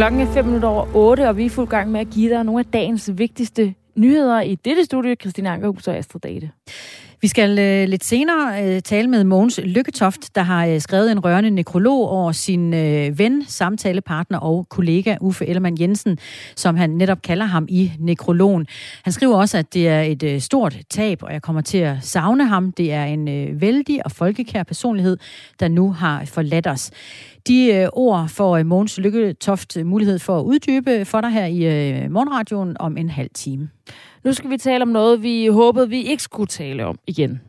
Klokken er 5 minutter over 8, og vi er fuld gang med at give dig nogle af dagens vigtigste nyheder i dette studie. Christine Ankerhus og Astrid Date. Vi skal øh, lidt senere øh, tale med Mogens Lykketoft, der har øh, skrevet en rørende nekrolog over sin øh, ven, samtalepartner og kollega Uffe Ellemann Jensen, som han netop kalder ham i nekrologen. Han skriver også, at det er et øh, stort tab, og jeg kommer til at savne ham. Det er en øh, vældig og folkekær personlighed, der nu har forladt os. De øh, ord får øh, Mogens Lykketoft mulighed for at uddybe for dig her i øh, morgenradioen om en halv time. Nu skal vi tale om noget, vi håbede, vi ikke skulle tale om igen.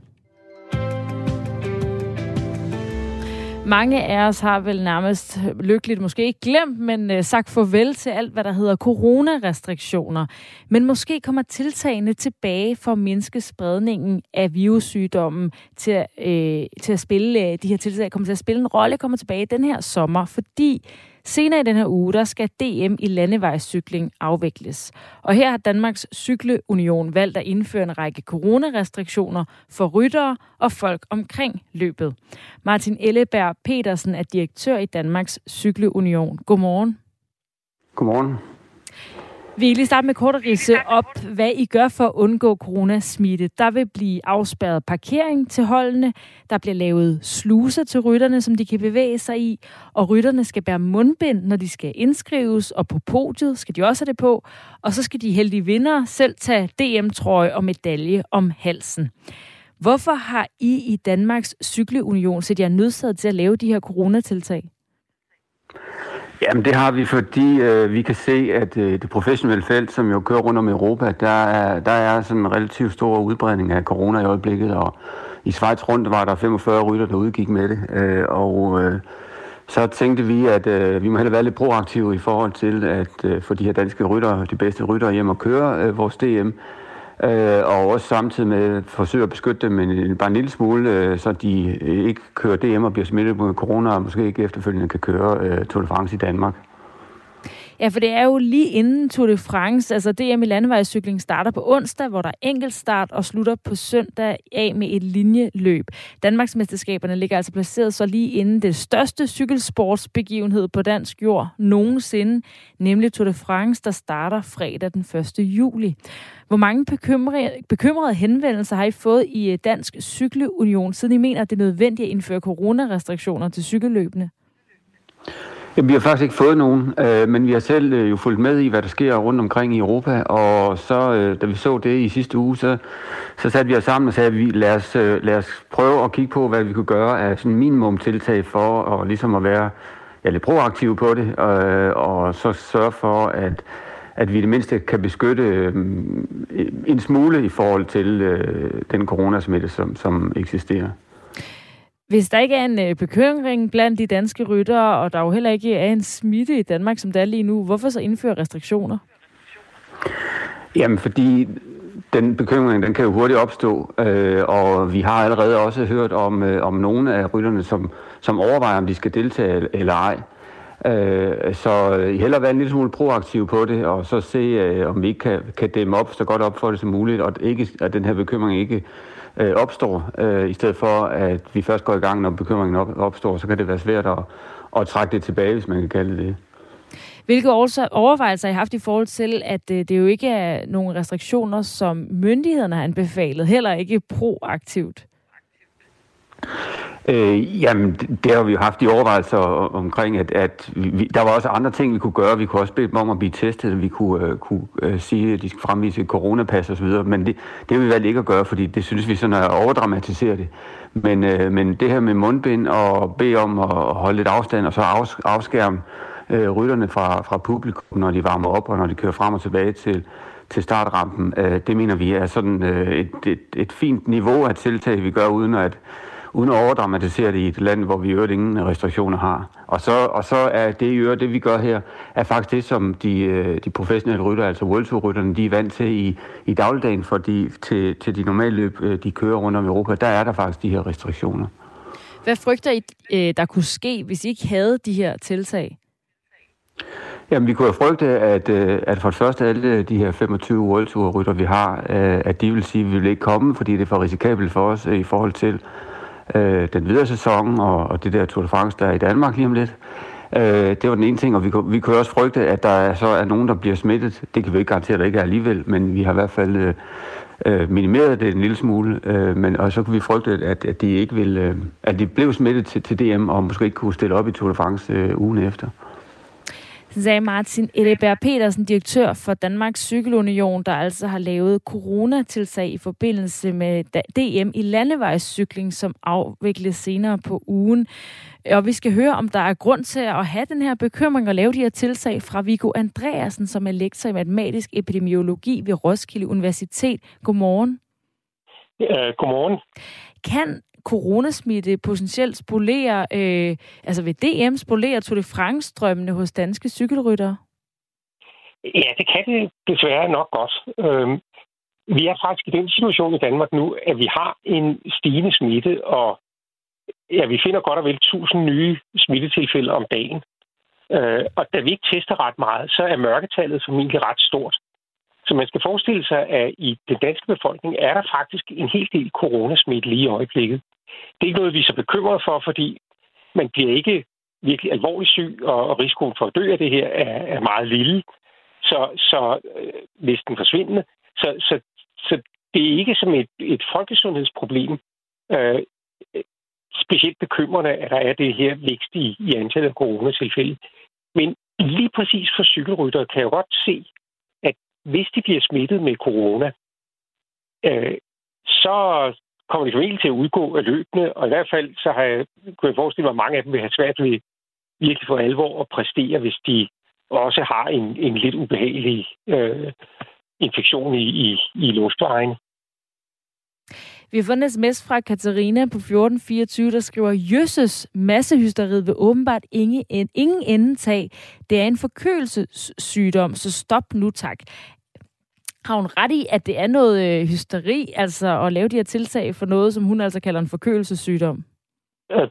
Mange af os har vel nærmest lykkeligt måske ikke glemt, men øh, sagt farvel til alt, hvad der hedder coronarestriktioner. Men måske kommer tiltagene tilbage for at mindske spredningen af virussygdommen til, øh, til at spille, øh, de her tiltag kommer til at spille en rolle, kommer tilbage den her sommer, fordi Senere i den her uge, der skal DM i landevejscykling afvikles. Og her har Danmarks Cykleunion valgt at indføre en række coronarestriktioner for ryttere og folk omkring løbet. Martin Elleberg Petersen er direktør i Danmarks Cykleunion. Godmorgen. Godmorgen. Vi kan lige starte med kort at rise op, hvad I gør for at undgå coronasmitte. Der vil blive afspærret parkering til holdene, der bliver lavet sluser til rytterne, som de kan bevæge sig i, og rytterne skal bære mundbind, når de skal indskrives, og på podiet skal de også have det på, og så skal de heldige vinder selv tage DM-trøje og medalje om halsen. Hvorfor har I i Danmarks Cykleunion set jer nødsaget til at lave de her coronatiltag? Jamen det har vi, fordi øh, vi kan se, at øh, det professionelle felt, som jo kører rundt om Europa, der er, der er sådan en relativt stor udbredning af corona i øjeblikket, og i Schweiz rundt var der 45 rytter, der udgik med det, øh, og øh, så tænkte vi, at øh, vi må hellere være lidt proaktive i forhold til at øh, få de her danske rytter, de bedste rytter hjem og køre øh, vores DM, øh, og også samtidig med forsøge at beskytte dem en, bare en lille smule, øh, så de øh, ikke kører DM og bliver smittet med corona, og måske ikke efterfølgende kan køre øh, Tour de France i Danmark. Ja, for det er jo lige inden Tour de France, altså DM i landevejscykling starter på onsdag, hvor der er enkeltstart og slutter på søndag af med et linjeløb. Danmarksmesterskaberne ligger altså placeret så lige inden det største cykelsportsbegivenhed på dansk jord nogensinde, nemlig Tour de France, der starter fredag den 1. juli. Hvor mange bekymrede, bekymrede henvendelser har I fået i øh, Dansk Cykleunion, siden I mener, at det er nødvendigt at indføre coronarestriktioner til cykelløbene? Jamen, vi har faktisk ikke fået nogen, øh, men vi har selv øh, jo fulgt med i, hvad der sker rundt omkring i Europa, og så, øh, da vi så det i sidste uge, så, så satte vi os sammen og sagde, at vi, lad, os, øh, lad os prøve at kigge på, hvad vi kunne gøre af sådan minimum tiltag for og ligesom at være ja, lidt proaktive på det, øh, og så sørge for, at, at vi det mindste kan beskytte øh, en smule i forhold til øh, den coronasmitte, som, som eksisterer. Hvis der ikke er en øh, bekymring blandt de danske ryttere, og der jo heller ikke er en smitte i Danmark, som der er lige nu, hvorfor så indføre restriktioner? Jamen, fordi den bekymring, den kan jo hurtigt opstå, øh, og vi har allerede også hørt om, øh, om nogle af rytterne, som, som overvejer, om de skal deltage eller ej. Øh, så øh, hellere være en lille smule proaktiv på det, og så se, øh, om vi ikke kan, kan dæmme op så godt op for det som muligt, og ikke, at den her bekymring ikke øh, opstår, øh, i stedet for at vi først går i gang, når bekymringen op, opstår, så kan det være svært at, at trække det tilbage, hvis man kan kalde det. Hvilke overvejelser har I haft i forhold til, at øh, det jo ikke er nogle restriktioner, som myndighederne har anbefalet, heller ikke proaktivt? Øh, jamen, det har vi jo haft i overvejelser omkring, at, at vi, der var også andre ting, vi kunne gøre. Vi kunne også bede dem om at blive testet, vi kunne, uh, kunne uh, sige, at de skal fremvise coronapas osv., men det, det vil vi valgt ikke at gøre, fordi det synes vi sådan er overdramatiseret det. Men, uh, men det her med mundbind og bede om at holde lidt afstand og så afs, afskærme uh, rytterne fra, fra publikum, når de varmer op og når de kører frem og tilbage til, til startrampen, uh, det mener vi er sådan uh, et, et, et fint niveau af tiltag, vi gør, uden at uden at overdramatisere det i et land, hvor vi i øvrigt ingen restriktioner har. Og så, og så er det i øvrigt, det vi gør her, er faktisk det, som de, øh, de professionelle rytter, altså World Tour rytterne, de er vant til i, i dagligdagen, fordi til, til de normale løb, øh, de kører rundt om Europa, der er der faktisk de her restriktioner. Hvad frygter I, øh, der kunne ske, hvis I ikke havde de her tiltag? Jamen, vi kunne have frygte, at, at for det første alle de her 25 World Tour rytter, vi har, at de vil sige, at vi vil ikke komme, fordi det er for risikabelt for os i forhold til øh, den videre sæson og, og det der Tour de France, der er i Danmark lige om lidt. Øh, det var den ene ting, og vi, vi kunne også frygte, at der er, så er nogen, der bliver smittet. Det kan vi ikke garantere, at der ikke er alligevel, men vi har i hvert fald øh, øh minimeret det en lille smule. Øh, men, og så kan vi frygte, at, at de ikke vil, øh, at de blev smittet til, til DM, og måske ikke kunne stille op i Tour de France øh, ugen efter sagde Martin Elleberg Petersen, direktør for Danmarks Cykelunion, der altså har lavet coronatilsag i forbindelse med DM i landevejscykling, som afvikles senere på ugen. Og vi skal høre, om der er grund til at have den her bekymring og lave de her tilsag fra Viggo Andreasen, som er lektor i matematisk epidemiologi ved Roskilde Universitet. Godmorgen. Ja, godmorgen. Kan coronasmitte potentielt spolerer, øh, altså ved DM spolerer Tour de france hos danske cykelryttere? Ja, det kan det desværre nok godt. Øhm, vi er faktisk i den situation i Danmark nu, at vi har en stigende smitte, og ja, vi finder godt og vel 1000 nye smittetilfælde om dagen. Øh, og da vi ikke tester ret meget, så er mørketallet formentlig ret stort. Så man skal forestille sig, at i den danske befolkning er der faktisk en hel del coronasmitte lige i øjeblikket. Det er ikke noget, vi er så bekymrede for, fordi man bliver ikke virkelig alvorligt syg, og risikoen for at dø af det her er, er meget lille. Så, så øh, hvis den forsvinder, så, så, så det er ikke som et, et folkesundhedsproblem. Øh, specielt bekymrende, at der er det her vækst i, i antallet af coronatilfælde. Men lige præcis for cykelryttere kan jeg godt se, hvis de bliver smittet med corona, øh, så kommer de formentlig til at udgå af løbende, og i hvert fald så har jeg, kunne jeg forestille mig, at mange af dem vil have svært ved virkelig for alvor at præstere, hvis de også har en, en lidt ubehagelig øh, infektion i, i, i luftvejen. Vi har fundet en sms fra Katarina på 1424, der skriver, Jøsses massehysteriet vil åbenbart ingen, ingen ende tage. Det er en forkølelsessygdom, så stop nu tak. Har hun ret i, at det er noget øh, hysteri, altså at lave de her tiltag for noget, som hun altså kalder en forkølelsessygdom? Øh,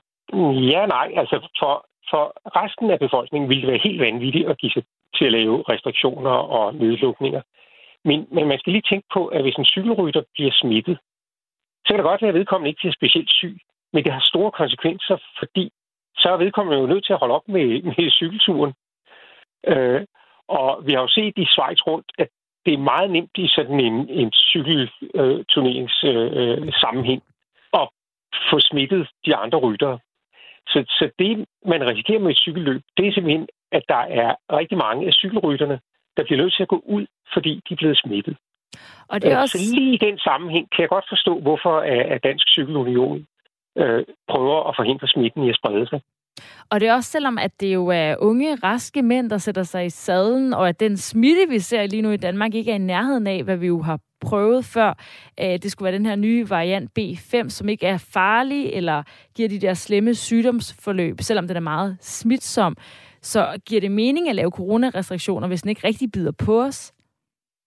ja, nej. Altså for, for resten af befolkningen ville det være helt vanvittigt at give sig til at lave restriktioner og nedlukninger. Men, men man skal lige tænke på, at hvis en cykelrytter bliver smittet, så kan det godt være, at vedkommende ikke bliver specielt syg, men det har store konsekvenser, fordi så er vedkommende jo nødt til at holde op med, med cykelturen. Øh, og vi har jo set i Schweiz rundt, at det er meget nemt i sådan en, en cykelturneringssammenhæng øh, øh, sammenhæng at få smittet de andre ryttere. Så, så det, man risikerer med et cykelløb, det er simpelthen, at der er rigtig mange af cykelrytterne, der bliver nødt til at gå ud, fordi de er blevet smittet. Og det er også... Så lige i den sammenhæng kan jeg godt forstå, hvorfor at Dansk Cykelunion øh, prøver at forhindre smitten i at sprede sig. Og det er også selvom, at det jo er unge, raske mænd, der sætter sig i sadlen, og at den smitte, vi ser lige nu i Danmark, ikke er i nærheden af, hvad vi jo har prøvet før. Det skulle være den her nye variant B5, som ikke er farlig eller giver de der slemme sygdomsforløb, selvom den er meget smitsom. Så giver det mening at lave coronarestriktioner, hvis den ikke rigtig bider på os?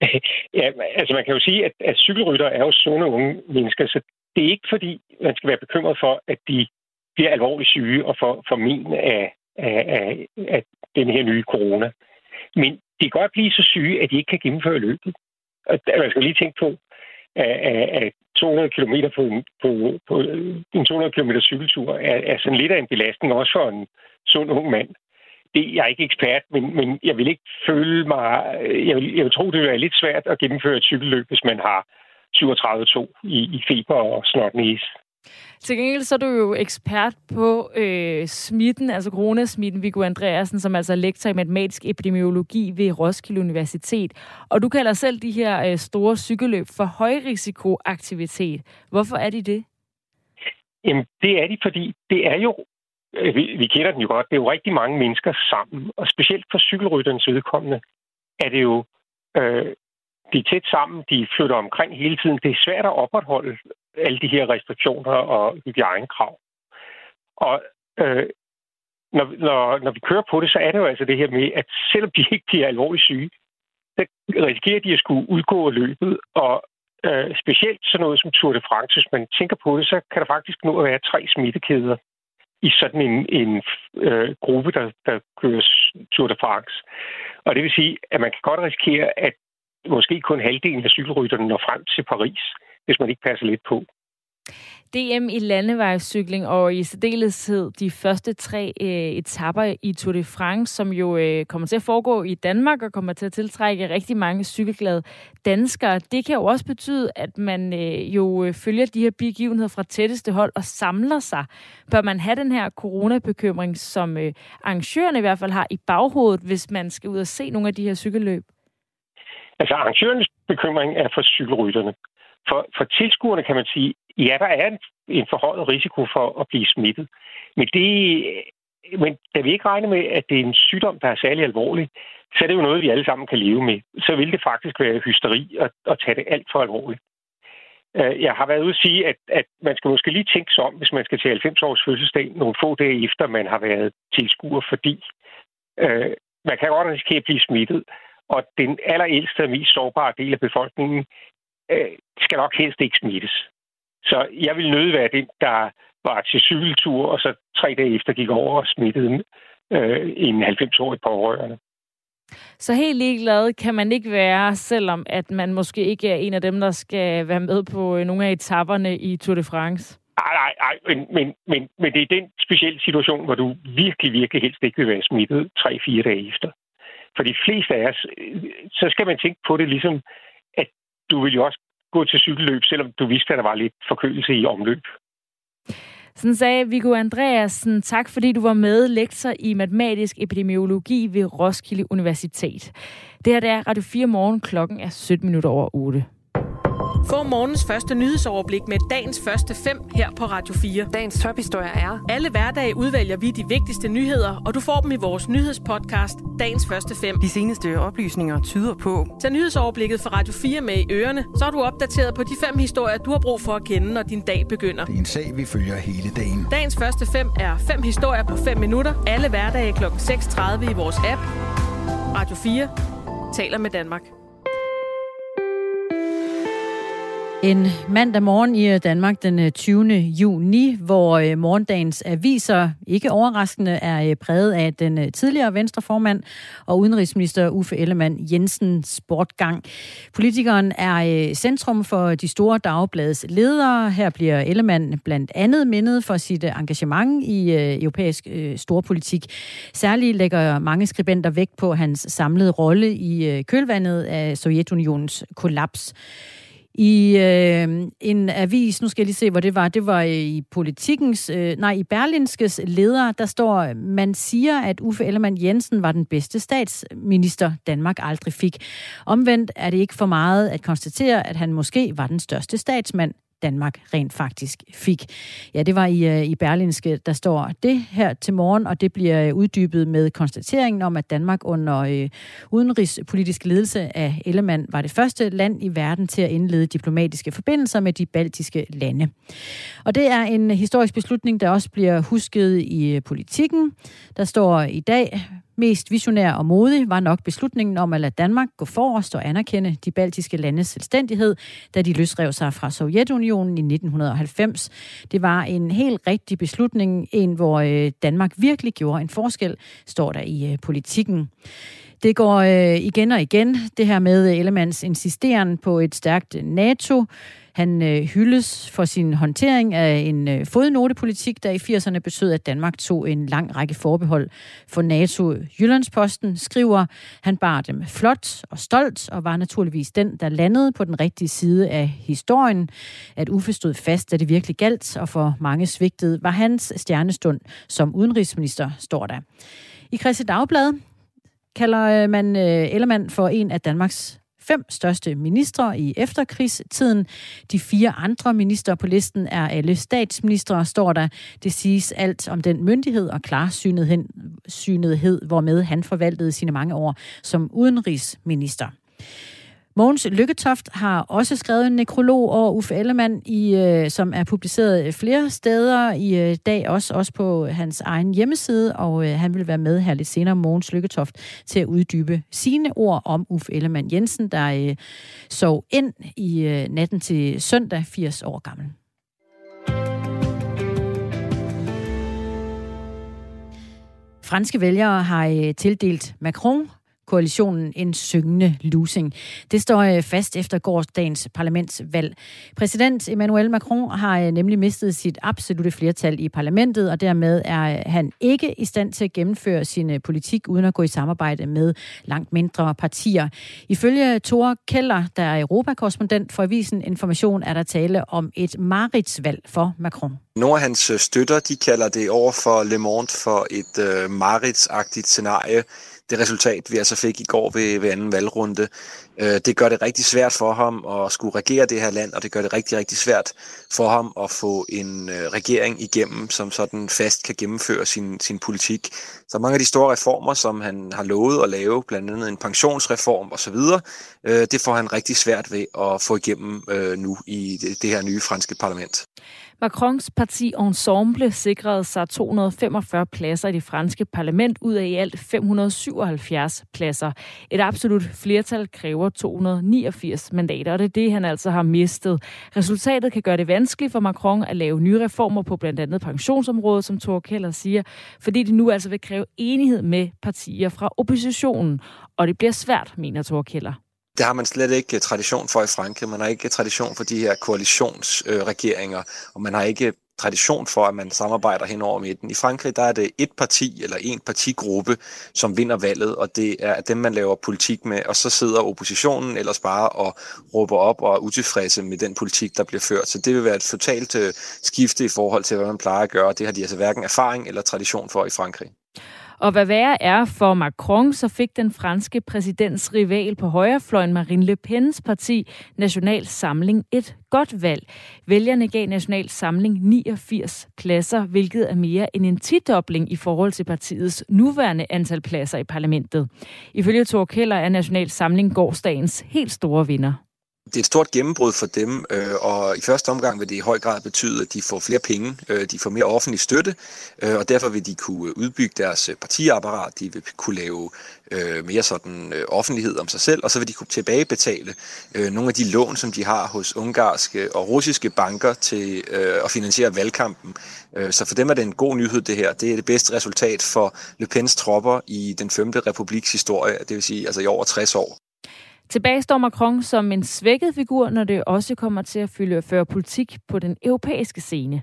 Ja, altså man kan jo sige, at, at cykelrytter er jo sunde unge mennesker, så det er ikke fordi, man skal være bekymret for, at de bliver alvorligt syge og får, får min af, af, af, af den her nye corona. Men de kan godt blive så syge, at de ikke kan gennemføre løbet. Og man skal lige tænke på, at 200 km på, på, på en 200 km cykeltur er, er sådan lidt af en belastning, også for en sund ung mand. Det, jeg er ikke ekspert, men, men jeg vil ikke føle mig... Jeg vil, jeg vil tro, det er lidt svært at gennemføre et cykelløb, hvis man har 37,2 i, i feber og snotnæse. Til gengæld så er du jo ekspert på øh, smitten, altså coronasmitten, Viggo Andreasen, som altså er lektor i matematisk epidemiologi ved Roskilde Universitet. Og du kalder selv de her øh, store cykelløb for højrisikoaktivitet. Hvorfor er de det? Jamen, det er de, fordi det er jo, øh, Øh, vi, vi kender den jo godt, det er jo rigtig mange mennesker sammen, og specielt for cykelrytternes vedkommende er det jo øh, de er tæt sammen, de flytter omkring hele tiden. Det er svært at opretholde alle de her restriktioner og hygiejnekrav. Og øh, når, når, når vi kører på det, så er det jo altså det her med, at selvom de ikke bliver alvorligt syge, så risikerer de at skulle udgå af løbet, og øh, specielt sådan noget som Tour de France, hvis man tænker på det, så kan der faktisk nå at være tre smittekæder i sådan en, en øh, gruppe, der, der kører Tour de France. Og det vil sige, at man kan godt risikere, at måske kun halvdelen af cykelrytterne når frem til Paris, hvis man ikke passer lidt på. DM i landevejscykling og i særdeleshed de første tre øh, etapper i Tour de France, som jo øh, kommer til at foregå i Danmark og kommer til at tiltrække rigtig mange cykelglade danskere. Det kan jo også betyde, at man øh, jo øh, følger de her begivenheder fra tætteste hold og samler sig. Bør man have den her coronabekymring, som øh, arrangørerne i hvert fald har i baghovedet, hvis man skal ud og se nogle af de her cykelløb? Altså arrangørens bekymring er for cykelrytterne. For, for tilskuerne kan man sige, ja, der er en, en forhøjet risiko for at blive smittet. Men, det, men da vi ikke regner med, at det er en sygdom, der er særlig alvorlig, så er det jo noget, vi alle sammen kan leve med. Så vil det faktisk være hysteri at, at tage det alt for alvorligt. Øh, jeg har været ude at sige, at, at man skal måske lige tænke sig om, hvis man skal til 90 års fødselsdag, nogle få dage efter man har været tilskuer, fordi øh, man kan godt risikere at blive smittet. Og den allerældste og mest sårbare del af befolkningen øh, skal nok helst ikke smittes. Så jeg vil nøde være den, der var til cykeltur, og så tre dage efter gik over og smittede øh, en 90-årig pårørende. Så helt ligeglad kan man ikke være, selvom at man måske ikke er en af dem, der skal være med på øh, nogle af etaperne i Tour de France? Nej, nej, nej, men, men, men, men det er den specielle situation, hvor du virkelig, virkelig helst ikke vil være smittet 3-4 dage efter. For de fleste af os, øh, så skal man tænke på det ligesom, at du vil jo også gå til cykelløb, selvom du vidste, at der var lidt forkølelse i omløb. Sådan sagde Viggo Andreasen. Tak fordi du var med, lektor i matematisk epidemiologi ved Roskilde Universitet. Det her det er Radio 4 morgen. Klokken er 17 minutter over 8. Få morgens første nyhedsoverblik med dagens første fem her på Radio 4. Dagens tophistorie er... Alle hverdage udvælger vi de vigtigste nyheder, og du får dem i vores nyhedspodcast, dagens første fem. De seneste oplysninger tyder på... Tag nyhedsoverblikket fra Radio 4 med i ørerne, så er du opdateret på de fem historier, du har brug for at kende, når din dag begynder. Det er en sag, vi følger hele dagen. Dagens første fem er fem historier på 5 minutter. Alle hverdage kl. 6.30 i vores app. Radio 4 taler med Danmark. En mandag morgen i øh, Danmark den øh, 20. Juni, hvor øh, morgendagens aviser ikke overraskende er præget af den tidligere venstreformand og udenrigsminister Uffe Ellemann Jensens bortgang. Politikeren er centrum for de store dagblades ledere. Her bliver Ellemann blandt andet mindet for sit engagement i europæisk storpolitik. Særligt lægger mange skribenter vægt på hans samlede rolle i kølvandet af Sovjetunionens kollaps. I øh, en avis, nu skal jeg lige se, hvor det var, det var øh, i politikens, øh, nej, i Berlinskes leder, der står, øh, man siger, at Uffe Ellemann Jensen var den bedste statsminister, Danmark aldrig fik. Omvendt er det ikke for meget at konstatere, at han måske var den største statsmand, Danmark rent faktisk fik. Ja, det var i, øh, i Berlinske, der står det her til morgen, og det bliver øh, uddybet med konstateringen om, at Danmark under øh, udenrigspolitisk ledelse af Ellemann var det første land i verden til at indlede diplomatiske forbindelser med de baltiske lande. Og det er en historisk beslutning, der også bliver husket i øh, politikken. Der står i dag, Mest visionær og modig var nok beslutningen om at lade Danmark gå forrest og anerkende de baltiske landes selvstændighed, da de løsrev sig fra Sovjetunionen i 1990. Det var en helt rigtig beslutning, en hvor øh, Danmark virkelig gjorde en forskel, står der i øh, politikken. Det går øh, igen og igen, det her med øh, Ellemands insisteren på et stærkt NATO. Han øh, hyldes for sin håndtering af en øh, fodnotepolitik, der i 80'erne betød, at Danmark tog en lang række forbehold for NATO. Jyllandsposten skriver, han bar dem flot og stolt, og var naturligvis den, der landede på den rigtige side af historien. At Uffe stod fast, da det virkelig galt, og for mange svigtede, var hans stjernestund som udenrigsminister, står der. I Christi Dagblad kalder øh, man øh, Ellemann for en af Danmarks fem største ministre i efterkrigstiden. De fire andre ministre på listen er alle statsministre, står der. Det siges alt om den myndighed og klarsynethed, hvormed han forvaltede sine mange år som udenrigsminister. Mogens Lykketoft har også skrevet en nekrolog over Uffe Ellemann, i, øh, som er publiceret flere steder i øh, dag, også, også på hans egen hjemmeside, og øh, han vil være med her lidt senere, Mogens Lykketoft, til at uddybe sine ord om Uffe Ellemann Jensen, der øh, sov ind i øh, natten til søndag, 80 år gammel. Franske vælgere har øh, tildelt Macron koalitionen en syngende losing. Det står øh, fast efter gårdsdagens parlamentsvalg. Præsident Emmanuel Macron har øh, nemlig mistet sit absolute flertal i parlamentet, og dermed er øh, han ikke i stand til at gennemføre sin politik uden at gå i samarbejde med langt mindre partier. Ifølge Thor Keller, der er europakorrespondent for Avisen Information, er der tale om et maritsvalg for Macron. Nogle af hans øh, støtter, de kalder det over for Le Monde for et øh, maritsagtigt scenarie det resultat, vi altså fik i går ved, ved anden valgrunde. Øh, det gør det rigtig svært for ham at skulle regere det her land, og det gør det rigtig, rigtig svært for ham at få en øh, regering igennem, som sådan fast kan gennemføre sin, sin politik. Så mange af de store reformer, som han har lovet at lave, blandt andet en pensionsreform osv., øh, det får han rigtig svært ved at få igennem øh, nu i det, det her nye franske parlament. Macrons parti Ensemble sikrede sig 245 pladser i det franske parlament ud af i alt 577 pladser. Et absolut flertal kræver 289 mandater, og det er det, han altså har mistet. Resultatet kan gøre det vanskeligt for Macron at lave nye reformer på blandt andet pensionsområdet, som Thor Keller siger, fordi det nu altså vil kræve enighed med partier fra oppositionen. Og det bliver svært, mener Thor Keller. Det har man slet ikke øh, tradition for i Frankrig. Man har ikke tradition for de her koalitionsregeringer, og man har ikke tradition for, at man samarbejder hen over midten. I Frankrig der er det et parti eller en partigruppe, som vinder valget, og det er dem, man laver politik med, og så sidder oppositionen ellers bare og råber op og er utilfredse med den politik, der bliver ført. Så det vil være et totalt øh, skifte i forhold til, hvad man plejer at gøre. Det har de altså hverken erfaring eller tradition for i Frankrig. Og hvad værre er for Macron, så fik den franske præsidents rival på højrefløjen Marine Le Pens parti National Samling et godt valg. Vælgerne gav National Samling 89 pladser, hvilket er mere end en tidobling i forhold til partiets nuværende antal pladser i parlamentet. Ifølge Thor Keller er National Samling gårdsdagens helt store vinder det er et stort gennembrud for dem, øh, og i første omgang vil det i høj grad betyde, at de får flere penge, øh, de får mere offentlig støtte, øh, og derfor vil de kunne udbygge deres øh, partiapparat, de vil kunne lave øh, mere sådan øh, offentlighed om sig selv, og så vil de kunne tilbagebetale øh, nogle af de lån, som de har hos ungarske og russiske banker til øh, at finansiere valgkampen. Øh, så for dem er det en god nyhed, det her. Det er det bedste resultat for Le Pens tropper i den 5. republiks historie, det vil sige altså i over 60 år. Tilbage står Macron som en svækket figur, når det også kommer til at fylde føre politik på den europæiske scene.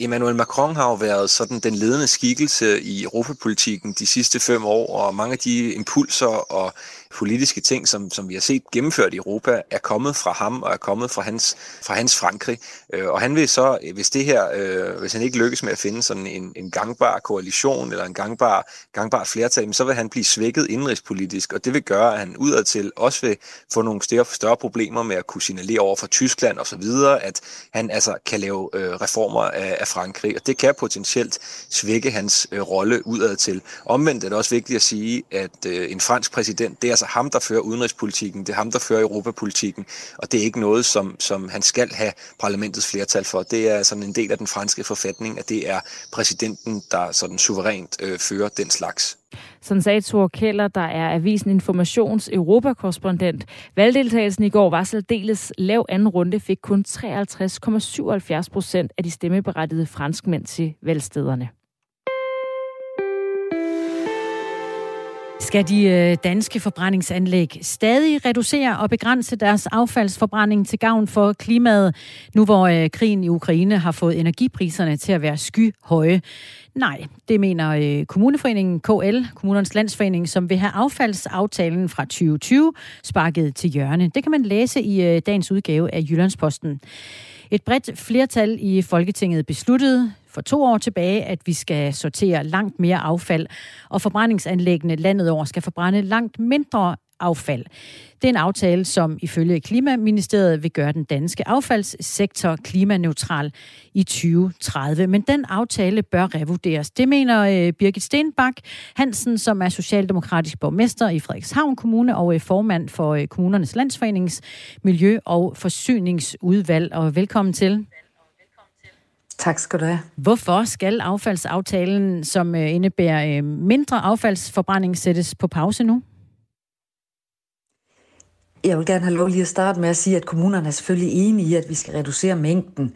Emmanuel Macron har jo været sådan den ledende skikkelse i europapolitikken de sidste fem år, og mange af de impulser og politiske ting, som, som vi har set gennemført i Europa, er kommet fra ham og er kommet fra hans, fra hans Frankrig. Øh, og han vil så, øh, hvis det her, øh, hvis han ikke lykkes med at finde sådan en, en gangbar koalition eller en gangbar, gangbar flertal, så vil han blive svækket indrigspolitisk, og det vil gøre, at han udadtil også vil få nogle større, større problemer med at kunne signalere over for Tyskland osv., at han altså kan lave øh, reformer af, af Frankrig, og det kan potentielt svække hans øh, rolle udadtil. Omvendt er det også vigtigt at sige, at øh, en fransk præsident, det er altså ham, der fører udenrigspolitikken, det er ham, der fører europapolitikken, og det er ikke noget, som, som han skal have parlamentets flertal for. Det er sådan en del af den franske forfatning, at det er præsidenten, der sådan suverænt øh, fører den slags. Sådan sagde Thor Keller, der er Avisen Informations europakorrespondent. Valgdeltagelsen i går var særdeles lav anden runde, fik kun 53,77 procent af de stemmeberettigede franskmænd til valgstederne. Skal de øh, danske forbrændingsanlæg stadig reducere og begrænse deres affaldsforbrænding til gavn for klimaet, nu hvor øh, krigen i Ukraine har fået energipriserne til at være skyhøje? Nej, det mener øh, Kommuneforeningen KL, Kommunernes Landsforening, som vil have affaldsaftalen fra 2020 sparket til hjørne. Det kan man læse i dagens udgave af Jyllandsposten. Et bredt flertal i Folketinget besluttede for to år tilbage, at vi skal sortere langt mere affald, og forbrændingsanlæggene landet over skal forbrænde langt mindre affald. Det er en aftale, som ifølge Klimaministeriet vil gøre den danske affaldssektor klimaneutral i 2030. Men den aftale bør revurderes. Det mener øh, Birgit Stenbak Hansen, som er socialdemokratisk borgmester i Frederikshavn Kommune og øh, formand for øh, Kommunernes Landsforenings Miljø- og Forsyningsudvalg. Og velkommen til. Tak skal du have. Hvorfor skal affaldsaftalen, som øh, indebærer mindre affaldsforbrænding, sættes på pause nu? Jeg vil gerne have lov lige at starte med at sige, at kommunerne er selvfølgelig enige i, at vi skal reducere mængden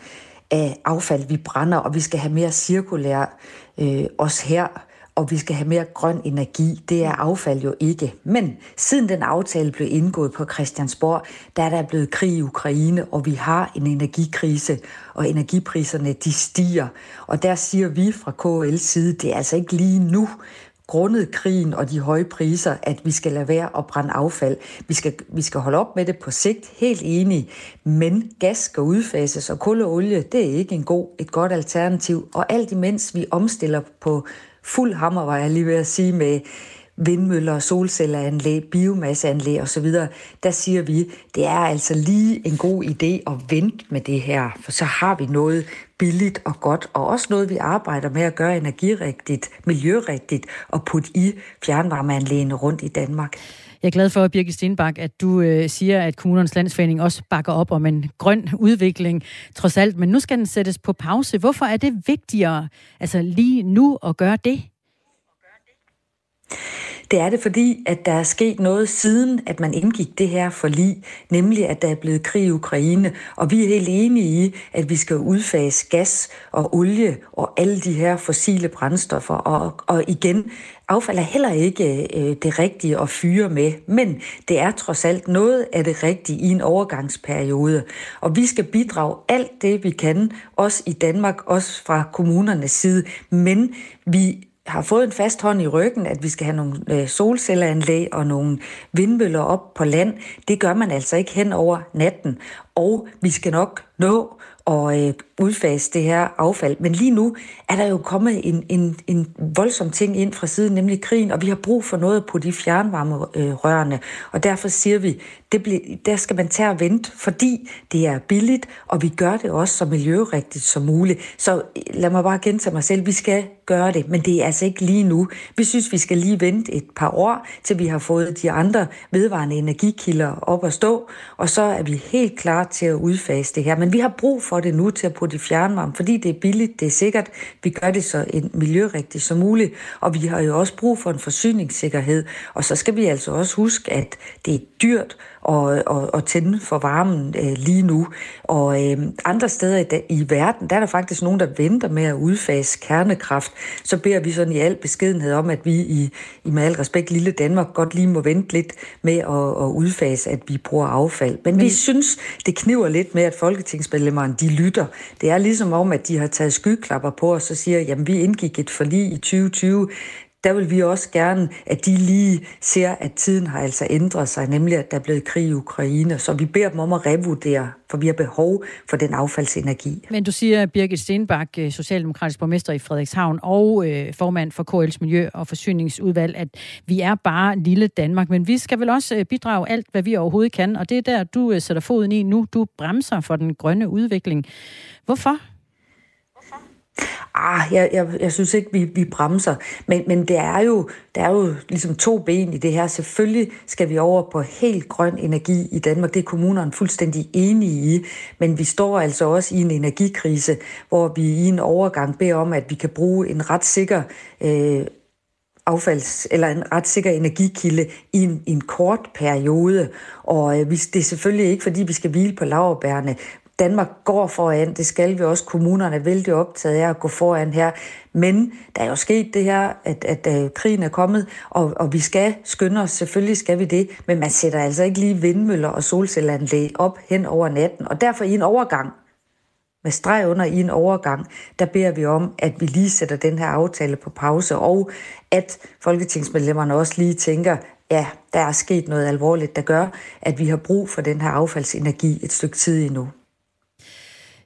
af affald, vi brænder, og vi skal have mere cirkulær øh, også her og vi skal have mere grøn energi. Det er affald jo ikke. Men siden den aftale blev indgået på Christiansborg, der er der blevet krig i Ukraine, og vi har en energikrise, og energipriserne de stiger. Og der siger vi fra KL's side, det er altså ikke lige nu, grundet krigen og de høje priser, at vi skal lade være at brænde affald. Vi skal, vi skal holde op med det på sigt, helt enige. Men gas skal udfases, og kul og olie, det er ikke en god, et godt alternativ. Og alt imens vi omstiller på fuld hammer, var jeg lige ved at sige, med vindmøller, solcelleranlæg, biomasseanlæg osv., der siger vi, det er altså lige en god idé at vente med det her, for så har vi noget billigt og godt, og også noget, vi arbejder med at gøre energirigtigt, miljørigtigt og putte i fjernvarmeanlægene rundt i Danmark. Jeg er glad for, Birgit Stenbak, at du øh, siger, at kommunernes landsforening også bakker op om en grøn udvikling, trods alt. Men nu skal den sættes på pause. Hvorfor er det vigtigere altså lige nu at gøre det? Det er det, fordi at der er sket noget siden, at man indgik det her forlig, nemlig at der er blevet krig i Ukraine, og vi er helt enige i, at vi skal udfase gas og olie og alle de her fossile brændstoffer. Og, og igen, affald er heller ikke øh, det rigtige at fyre med, men det er trods alt noget af det rigtige i en overgangsperiode. Og vi skal bidrage alt det, vi kan, også i Danmark, også fra kommunernes side, men vi har fået en fast hånd i ryggen, at vi skal have nogle øh, solcelleranlæg og nogle vindmøller op på land. Det gør man altså ikke hen over natten. Og vi skal nok nå at øh, udfase det her affald. Men lige nu er der jo kommet en, en, en voldsom ting ind fra siden, nemlig krigen, og vi har brug for noget på de fjernvarmerørene. Og derfor siger vi, det bliver, der skal man tage og vente, fordi det er billigt, og vi gør det også så miljørigtigt som muligt. Så øh, lad mig bare gentage mig selv, vi skal gøre det, men det er altså ikke lige nu. Vi synes, vi skal lige vente et par år, til vi har fået de andre vedvarende energikilder op at stå, og så er vi helt klar til at udfase det her. Men vi har brug for det nu til at putte i fjernvarme, fordi det er billigt, det er sikkert. Vi gør det så miljørigtigt som muligt, og vi har jo også brug for en forsyningssikkerhed. Og så skal vi altså også huske, at det er dyrt og, og, og tænde for varmen øh, lige nu. Og øh, andre steder i, i verden, der er der faktisk nogen, der venter med at udfase kernekraft. Så beder vi sådan i al beskedenhed om, at vi i, i med al respekt lille Danmark godt lige må vente lidt med at, at udfase, at vi bruger affald. Men, Men vi synes, det kniver lidt med, at folketingsmedlemmerne de lytter. Det er ligesom om, at de har taget skyklapper på og så siger, jamen vi indgik et forlig i 2020 der vil vi også gerne, at de lige ser, at tiden har altså ændret sig, nemlig at der er blevet krig i Ukraine. Så vi beder dem om at revurdere, for vi har behov for den affaldsenergi. Men du siger, Birgit Stenbak, øh, socialdemokratisk borgmester i Frederikshavn og øh, formand for KL's Miljø- og Forsyningsudvalg, at vi er bare lille Danmark, men vi skal vel også øh, bidrage alt, hvad vi overhovedet kan, og det er der, du øh, sætter foden i nu. Du bremser for den grønne udvikling. Hvorfor? Ah, jeg, jeg, jeg synes ikke, vi, vi bremser. Men, men det er jo, der er jo ligesom to ben i det her. Selvfølgelig skal vi over på helt grøn energi i Danmark. Det er kommunerne fuldstændig enige i. Men vi står altså også i en energikrise, hvor vi i en overgang beder om, at vi kan bruge en ret sikker øh, affalds, eller en ret sikker energikilde i en, i en kort periode. Og øh, det er selvfølgelig ikke, fordi vi skal hvile på laverbærene. Danmark går foran, det skal vi også. Kommunerne er vældig optaget af at gå foran her. Men der er jo sket det her, at, at, at krigen er kommet, og, og vi skal skynde os, selvfølgelig skal vi det, men man sætter altså ikke lige vindmøller og solcelleranlæg op hen over natten. Og derfor i en overgang, med streg under i en overgang, der beder vi om, at vi lige sætter den her aftale på pause, og at folketingsmedlemmerne også lige tænker, ja, der er sket noget alvorligt, der gør, at vi har brug for den her affaldsenergi et stykke tid endnu.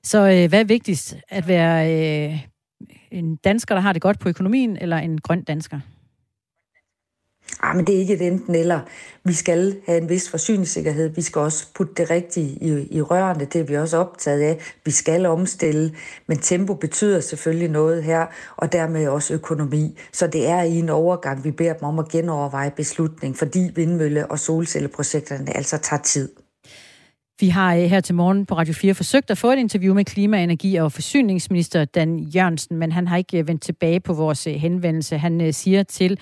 Så øh, hvad er vigtigst? At være øh, en dansker, der har det godt på økonomien, eller en grøn dansker? Ah, men det er ikke et enten eller. Vi skal have en vis forsyningssikkerhed. Vi skal også putte det rigtige i, i rørene. Det er vi også optaget af. Vi skal omstille. Men tempo betyder selvfølgelig noget her, og dermed også økonomi. Så det er i en overgang, vi beder dem om at genoverveje beslutning, fordi vindmølle- og solcelleprojekterne altså tager tid. Vi har øh, her til morgen på Radio 4 forsøgt at få et interview med klima-, energi- og forsyningsminister Dan Jørgensen, men han har ikke øh, vendt tilbage på vores øh, henvendelse. Han siger til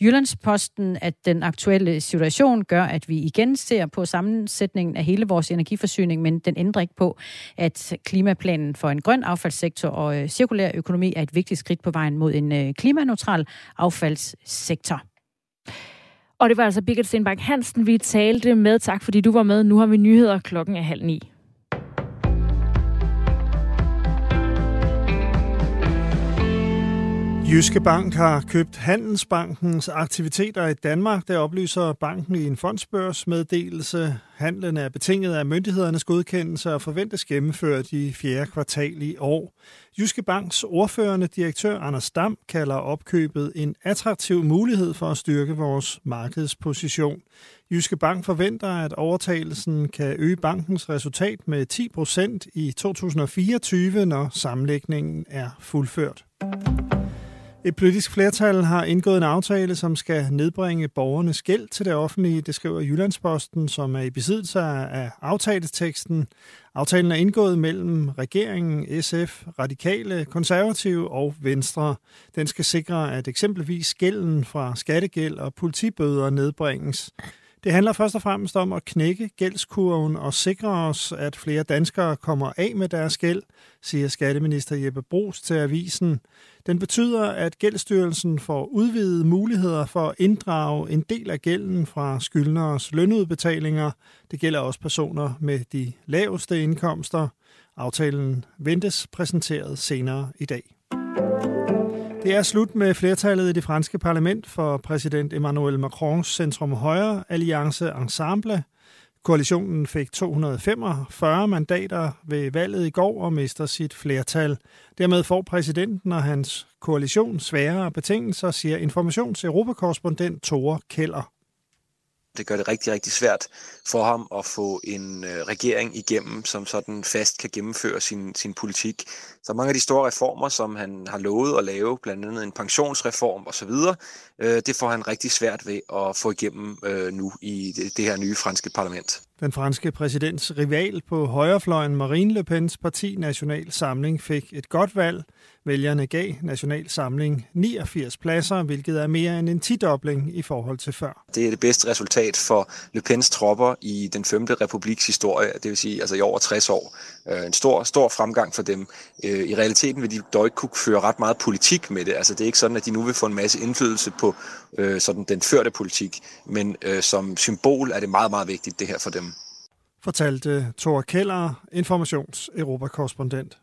Jyllandsposten, at den aktuelle situation gør, at vi igen ser på sammensætningen af hele vores energiforsyning, men den ændrer ikke på, at klimaplanen for en grøn affaldssektor og cirkulær økonomi er et vigtigt skridt på vejen mod en klimaneutral affaldssektor. Og det var altså Birgit Stenbak Hansen, vi talte med. Tak fordi du var med. Nu har vi nyheder klokken er halv ni. Jyske Bank har købt Handelsbankens aktiviteter i Danmark. Det oplyser banken i en fondsbørsmeddelelse. Handlen er betinget af myndighedernes godkendelse og forventes gennemført i fjerde kvartal i år. Jyske Banks ordførende direktør Anders Dam kalder opkøbet en attraktiv mulighed for at styrke vores markedsposition. Jyske Bank forventer, at overtagelsen kan øge bankens resultat med 10 procent i 2024, når sammenlægningen er fuldført. Et politisk flertal har indgået en aftale, som skal nedbringe borgernes gæld til det offentlige. Det skriver Jyllandsposten, som er i besiddelse af aftaleteksten. Aftalen er indgået mellem regeringen, SF, Radikale, Konservative og Venstre. Den skal sikre, at eksempelvis gælden fra skattegæld og politibøder nedbringes. Det handler først og fremmest om at knække gældskurven og sikre os, at flere danskere kommer af med deres gæld, siger skatteminister Jeppe Brugs til avisen. Den betyder, at Gældsstyrelsen får udvidede muligheder for at inddrage en del af gælden fra skyldneres lønudbetalinger. Det gælder også personer med de laveste indkomster. Aftalen ventes præsenteret senere i dag. Det er slut med flertallet i det franske parlament for præsident Emmanuel Macrons centrum højre alliance Ensemble. Koalitionen fik 245 mandater ved valget i går og mister sit flertal. Dermed får præsidenten og hans koalition sværere betingelser, siger informations europakorrespondent Tore Keller. Det gør det rigtig, rigtig svært for ham at få en øh, regering igennem, som sådan fast kan gennemføre sin, sin politik. Så mange af de store reformer, som han har lovet at lave, blandt andet en pensionsreform osv., øh, det får han rigtig svært ved at få igennem øh, nu i det, det her nye franske parlament. Den franske præsidents rival på højrefløjen Marine Le Pens parti National Samling fik et godt valg. Vælgerne gav National Samling 89 pladser, hvilket er mere end en tidobling i forhold til før. Det er det bedste resultat for Le Pens tropper i den 5. republiks historie, det vil sige altså i over 60 år. Øh, en stor, stor fremgang for dem. Øh, I realiteten vil de dog ikke kunne føre ret meget politik med det. Altså det er ikke sådan, at de nu vil få en masse indflydelse på øh, sådan den førte politik, men som symbol er det meget, meget vigtigt det her for dem fortalte Thor Keller, informations-europakorrespondent.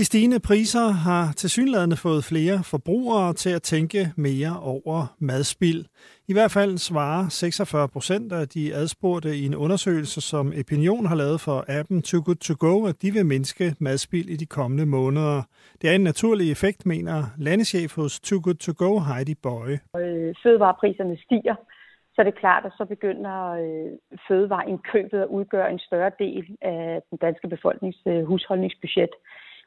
De stigende priser har tilsyneladende fået flere forbrugere til at tænke mere over madspild. I hvert fald svarer 46 procent af de adspurgte i en undersøgelse, som Opinion har lavet for appen Too Good To Go, at de vil mindske madspild i de kommende måneder. Det er en naturlig effekt, mener landeschef hos Too Good To Go, Heidi Bøje. Øh, fødevarepriserne stiger, så det er klart, at så begynder øh, fødevareindkøbet at udgøre en større del af den danske befolknings øh, husholdningsbudget.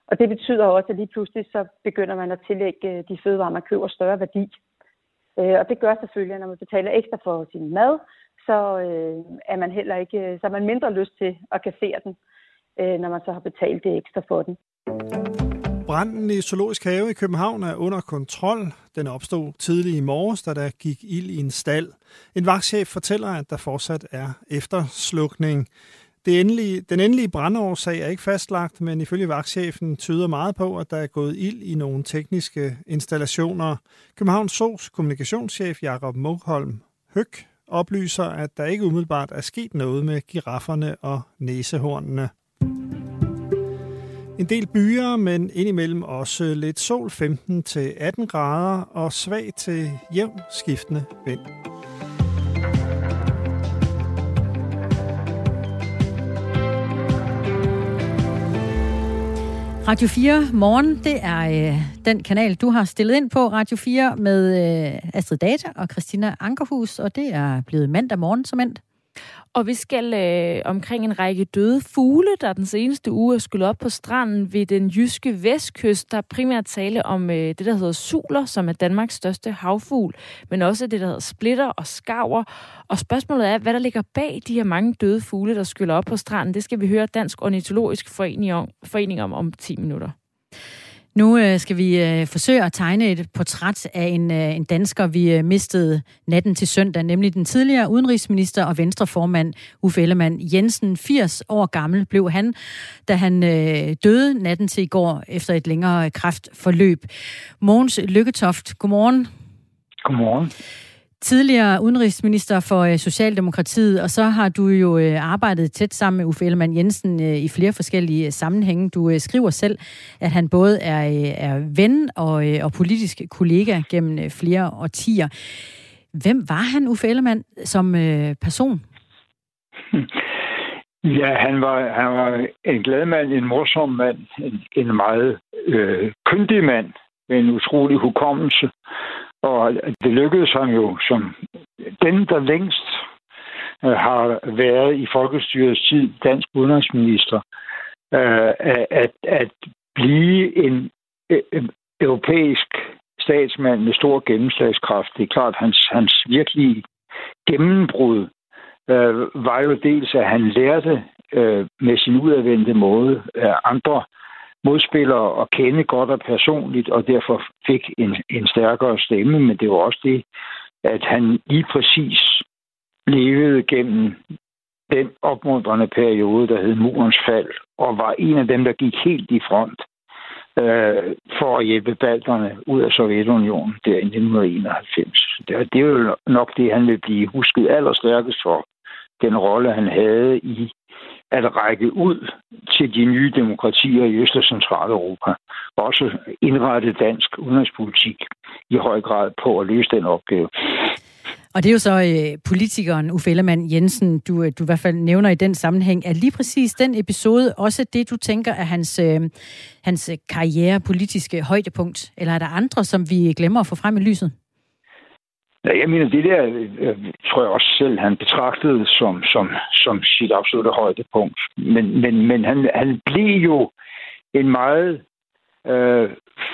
Og det betyder også, at lige pludselig så begynder man at tillægge øh, de fødevarer, man køber, større værdi. Øh, og det gør selvfølgelig, at når man betaler ekstra for sin mad, så øh, er man heller ikke, så er man mindre lyst til at kassere den, når man så har betalt det ekstra for den. Branden i Zoologisk Have i København er under kontrol. Den opstod tidlig i morges, da der gik ild i en stald. En vagtchef fortæller, at der fortsat er efterslukning. Det endelige, den endelige brandårsag er ikke fastlagt, men ifølge vagtchefen tyder meget på, at der er gået ild i nogle tekniske installationer. Københavns Sos kommunikationschef Jakob Mogholm Høg oplyser, at der ikke umiddelbart er sket noget med girafferne og næsehornene. En del byer, men indimellem også lidt sol 15-18 grader og svag til jævn skiftende vind. Radio 4 Morgen, det er øh, den kanal, du har stillet ind på Radio 4 med øh, Astrid Data og Christina Ankerhus, og det er blevet mandag morgen som endt. Og vi skal øh, omkring en række døde fugle, der den seneste uge er skulle op på stranden ved den jyske vestkyst. Der er primært tale om øh, det, der hedder suler, som er Danmarks største havfugl, men også det, der hedder splitter og skaver. Og spørgsmålet er, hvad der ligger bag de her mange døde fugle, der skyller op på stranden. Det skal vi høre Dansk Ornitologisk Forening om, forening om, om 10 minutter. Nu øh, skal vi øh, forsøge at tegne et portræt af en, øh, en dansker, vi øh, mistede natten til søndag, nemlig den tidligere udenrigsminister og venstreformand Uffe Ellemann Jensen. 80 år gammel blev han, da han øh, døde natten til i går efter et længere kræftforløb. Mogens Lykketoft, godmorgen. Godmorgen tidligere udenrigsminister for øh, Socialdemokratiet, og så har du jo øh, arbejdet tæt sammen med Uffe Ellemann Jensen øh, i flere forskellige sammenhænge. Du skriver selv, at han både er, er ven og, og politisk kollega gennem flere årtier. Hvem var han, Uffe Ellemann, som person? Ja, han var, han var en glad mand, en morsom mand, en, en meget øh, kyndig mand med en utrolig hukommelse. Og det lykkedes ham jo som den, der længst øh, har været i folkestyrets tid dansk udenrigsminister, øh, at, at blive øh, en europæisk statsmand med stor gennemslagskraft. Det er klart, hans, hans virkelige gennembrud øh, var jo dels, at han lærte øh, med sin udadvendte måde andre modspillere at kende godt og personligt, og derfor fik en, en stærkere stemme, men det var også det, at han lige præcis levede gennem den opmuntrende periode, der hed Murens fald, og var en af dem, der gik helt i front øh, for at hjælpe balterne ud af Sovjetunionen der i 1991. Det, det er jo nok det, han vil blive husket allerstærkest for, den rolle, han havde i at række ud til de nye demokratier i Øst- og Centraleuropa. Også indrette dansk udenrigspolitik i høj grad på at løse den opgave. Og det er jo så øh, politikeren Uffe Ellemann Jensen, du, øh, du i hvert fald nævner i den sammenhæng. Er lige præcis den episode også det, du tænker er hans, øh, hans karriere politiske højdepunkt? Eller er der andre, som vi glemmer at få frem i lyset? Ja, jeg mener, det der øh, øh, tror jeg også selv, han betragtede som, som, som sit absolutte højdepunkt. Men, men, men han, han blev jo en meget øh,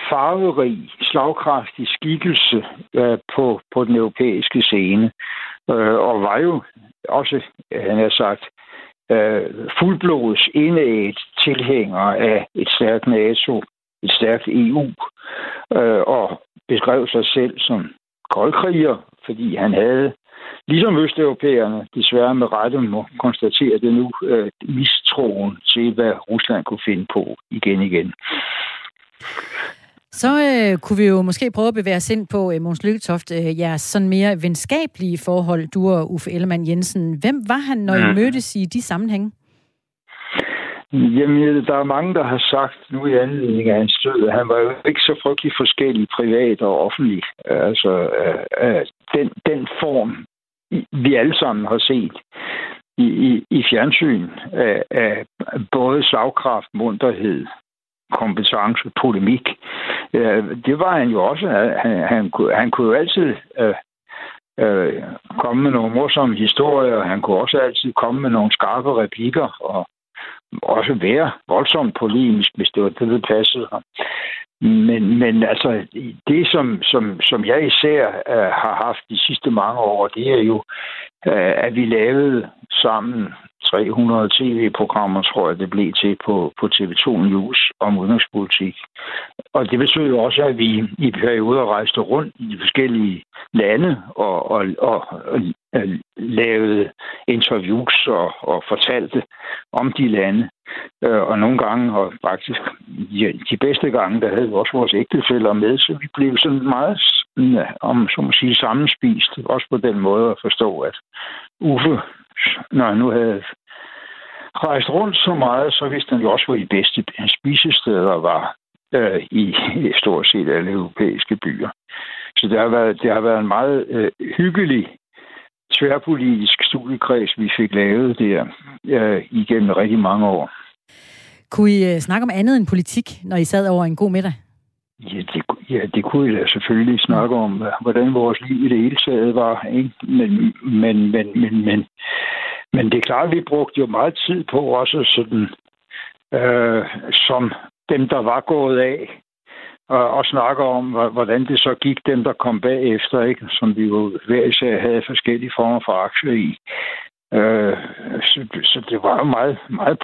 farverig, slagkraftig skikkelse øh, på, på den europæiske scene. Øh, og var jo også, øh, han har sagt, øh, fuldblods indægt tilhænger af et stærkt NATO, et stærkt EU, øh, og beskrev sig selv som koldkriger, fordi han havde, ligesom østeuropæerne, desværre med rette må konstatere det nu, øh, mistroen til, hvad Rusland kunne finde på igen igen. Så øh, kunne vi jo måske prøve at bevæge os ind på, øh, Måns Lykketoft, øh, jeres sådan mere venskabelige forhold, du og Uffe Ellemann Jensen. Hvem var han, når I mm. mødtes i de sammenhænge? Jamen, der er mange, der har sagt nu i anledning af hans død, at han var jo ikke så frygtelig forskellig privat og offentlig. Altså, øh, øh den, den form, vi alle sammen har set i, i, i fjernsyn af, af både slagkraft, munterhed, kompetence, polemik, øh, det var han jo også. Han, han, kunne, han kunne jo altid øh, øh, komme med nogle morsomme historier. Han kunne også altid komme med nogle skarpe replikker og også være voldsomt polemisk, hvis det var det, der passede ham. Men, men altså, det, som, som, som jeg især uh, har haft de sidste mange år, det er jo, uh, at vi lavede sammen 300 tv-programmer, tror jeg, det blev til på, på TV2 News om udenrigspolitik. Og det betød jo også, at vi i perioder rejste rundt i de forskellige lande og, og, og, og lavede interviews og, og fortalte om de lande. Øh, og nogle gange, og faktisk de, de bedste gange, der havde vi også vores ægtefælder med, så vi blev sådan meget, om så må sige, sammenspist. Også på den måde at forstå, at Uffe, når han nu havde rejst rundt så meget, så vidste han jo også, hvor de bedste spisesteder var øh, i, i stort set alle europæiske byer. Så det har været, det har været en meget øh, hyggelig tværpolitisk studiekreds, vi fik lavet der øh, igennem rigtig mange år. Kunne I øh, snakke om andet end politik, når I sad over en god middag? Ja, det, ja, det kunne jeg selvfølgelig snakke om, hvordan vores liv i det hele taget var. Ikke? Men, men, men, men, men Men det er klart, at vi brugte jo meget tid på også sådan, øh, som dem, der var gået af, og, og snakke om, hvordan det så gik dem, der kom bagefter, ikke? som vi jo hver især havde forskellige former for aktier i. Øh, så, så det var jo meget, meget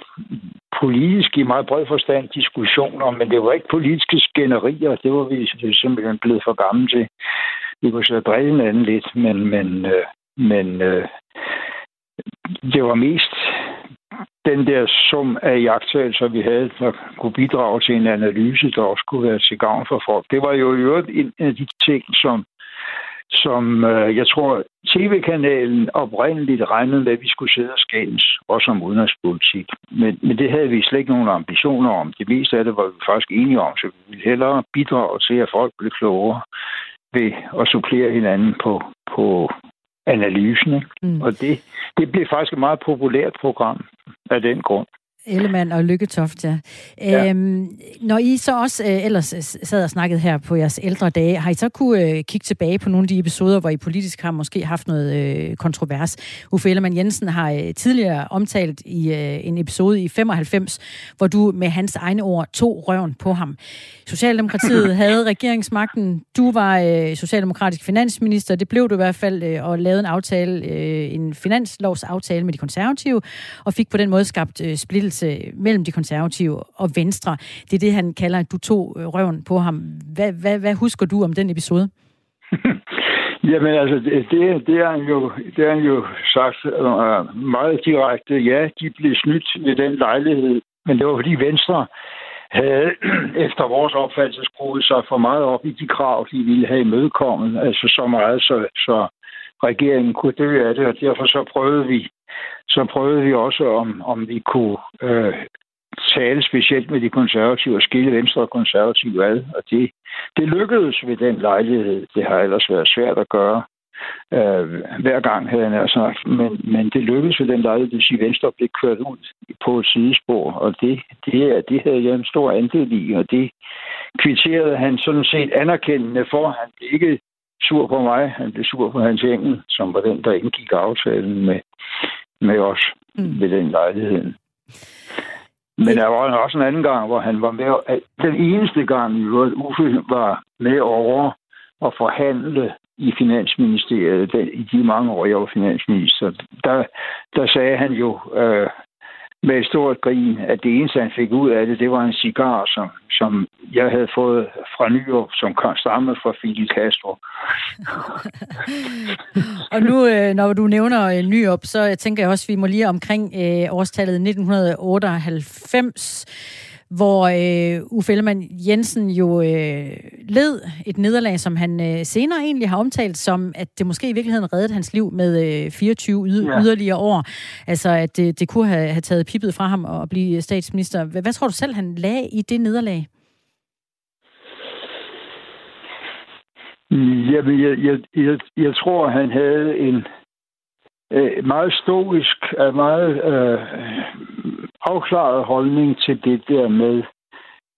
politisk i meget bred forstand diskussioner, men det var ikke politiske skænderier. Det var vi simpelthen blevet for gamle til. Vi kunne så drille hinanden lidt, men, men, øh, men øh, det var mest den der sum af jagttagelser, vi havde, der kunne bidrage til en analyse, der også kunne være til gavn for folk. Det var jo i øvrigt en af de ting, som, som øh, jeg tror, tv-kanalen oprindeligt regnede med, at vi skulle sidde og skændes, også om udenrigspolitik. Men, men det havde vi slet ikke nogen ambitioner om. Det meste af det var vi faktisk enige om, så vi ville hellere bidrage til, at folk blev klogere ved at supplere hinanden på, på analysen. Ikke? Mm. Og det, det blev faktisk et meget populært program af den grund. Ellemann og Lykketoft, ja. ja. Øhm, når I så også øh, ellers sad og snakkede her på jeres ældre dage, har I så kunne øh, kigge tilbage på nogle af de episoder, hvor I politisk har måske haft noget øh, kontrovers? Uffe Ellemann Jensen har øh, tidligere omtalt i øh, en episode i 95, hvor du med hans egne ord tog røven på ham. Socialdemokratiet havde regeringsmagten. Du var øh, socialdemokratisk finansminister. Det blev du i hvert fald, øh, og lavede en aftale, øh, en finanslovsaftale med de konservative, og fik på den måde skabt øh, splittelse forbindelse mellem de konservative og Venstre. Det er det, han kalder, at du tog øh, røven på ham. Hvad, hvad, hvad husker du om den episode? Jamen altså, det, det, er han jo, det er han jo sagt uh, meget direkte. Ja, de blev snydt ved den lejlighed, men det var fordi Venstre havde efter vores opfattelse skruet sig for meget op i de krav, de ville have imødekommet. Altså så meget, så, så regeringen kunne dø af det, og derfor så prøvede vi så prøvede vi også, om, om vi kunne øh, tale specielt med de konservative og skille venstre og konservative ad. Og det, det lykkedes ved den lejlighed. Det har ellers været svært at gøre øh, hver gang, havde jeg sagt. Men, men det lykkedes ved den lejlighed, det vil sige, at Venstre blev kørt ud på et sidespor. Og det, det, det havde jeg en stor andel i, og det kvitterede han sådan set anerkendende for. Han blev ikke sur på mig, han blev sur på hans engel, som var den, der indgik aftalen med, med os mm. ved den lejlighed. Men der var også en anden gang, hvor han var med. Den eneste gang, hvor Uffe var med over at forhandle i Finansministeriet, i de mange år, jeg var finansminister, der, der sagde han jo, øh, med et stort grin, at det eneste, han fik ud af det, det var en cigar, som, som jeg havde fået fra Nyrup, som kom stamme fra Fidel Castro. og nu, øh, når du nævner øh, Nyrup, så tænker jeg også, at vi må lige omkring øh, årstallet 1998 hvor øh, Uffe Ellemann Jensen jo øh, led et nederlag, som han øh, senere egentlig har omtalt som, at det måske i virkeligheden reddede hans liv med øh, 24 yd- ja. yderligere år. Altså, at det, det kunne have, have taget pippet fra ham og blive statsminister. Hvad, hvad tror du selv, han lagde i det nederlag? Jamen, jeg, jeg, jeg, jeg tror, han havde en øh, meget stoisk, meget øh, afklaret holdning til det der med,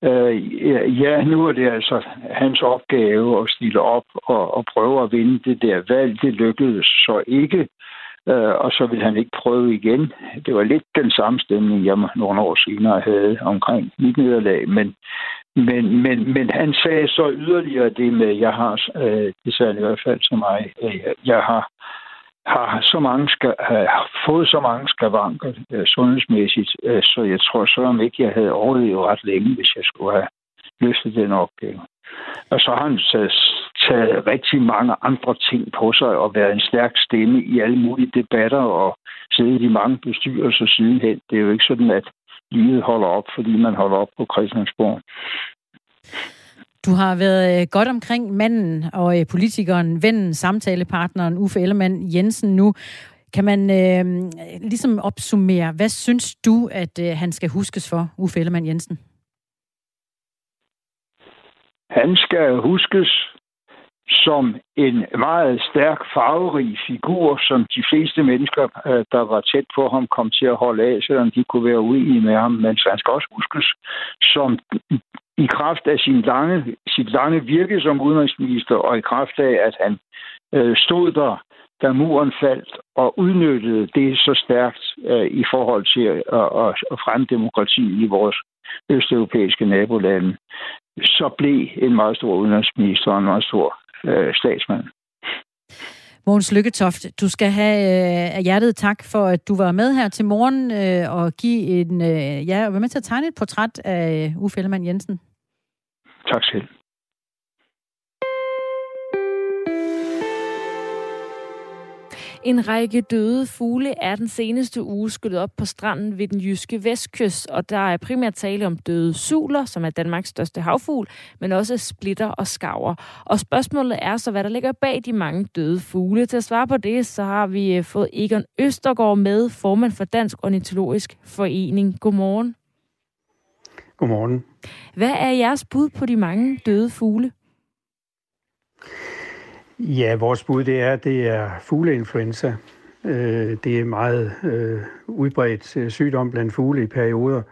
øh, ja, nu er det altså hans opgave at stille op og, og prøve at vinde det der valg. Det lykkedes så ikke, øh, og så vil han ikke prøve igen. Det var lidt den samme stemning, jeg nogle år senere havde omkring mit nederlag, men, men, men, men han sagde så yderligere det med, jeg har, øh, det sagde i hvert fald til mig, øh, jeg har har så mange skal, har fået så mange skavanker øh, sundhedsmæssigt, øh, så jeg tror så om ikke, jeg havde overlevet ret længe, hvis jeg skulle have løftet den opgave. Og så har han taget, taget rigtig mange andre ting på sig og været en stærk stemme i alle mulige debatter og siddet i mange bestyrelser sidenhen. Det er jo ikke sådan, at livet holder op, fordi man holder op på Christiansborg. Du har været øh, godt omkring manden og øh, politikeren, vennen, samtalepartneren Uffe Ellemann Jensen nu. Kan man øh, ligesom opsummere, hvad synes du, at øh, han skal huskes for, Uffe Ellemann Jensen? Han skal huskes som en meget stærk, farverig figur, som de fleste mennesker, øh, der var tæt på ham, kom til at holde af, selvom de kunne være uenige med ham. Men han skal også huskes som i kraft af sin lange, sit lange virke som udenrigsminister, og i kraft af, at han øh, stod der, da muren faldt, og udnyttede det så stærkt øh, i forhold til at, at, at fremme demokrati i vores østeuropæiske nabolande, så blev en meget stor udenrigsminister og en meget stor øh, statsmand. Mogens Lykketoft, du skal have øh, af hjertet tak for, at du var med her til morgen øh, og give en, øh, ja, og være med til at tegne et portræt af øh, Uffe Ellemann Jensen. Tak selv. En række døde fugle er den seneste uge skyllet op på stranden ved den jyske vestkyst, og der er primært tale om døde suler, som er Danmarks største havfugl, men også splitter og skaver. Og spørgsmålet er så, hvad der ligger bag de mange døde fugle. Til at svare på det, så har vi øh, fået Egon Østergaard med, formand for Dansk Ornitologisk Forening. Godmorgen. Godmorgen. Hvad er jeres bud på de mange døde fugle? Ja, vores bud det er, det er fugleinfluenza. Øh, det er meget øh, udbredt øh, sygdom blandt fugle i perioder,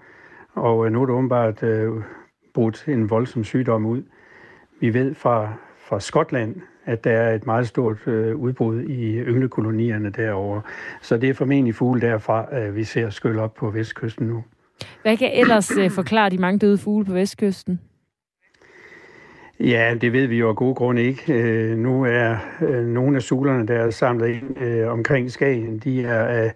og øh, nu er det åbenbart brudt en voldsom sygdom ud. Vi ved fra, fra Skotland, at der er et meget stort udbrud i ynglekolonierne derovre. Så det er formentlig fugle derfra, vi ser skylle op på vestkysten nu. Hvad kan ellers forklare de mange døde fugle på vestkysten? Ja, det ved vi jo af gode grunde ikke. Øh, nu er øh, nogle af sulerne, der er samlet ind øh, omkring Skagen, de er af,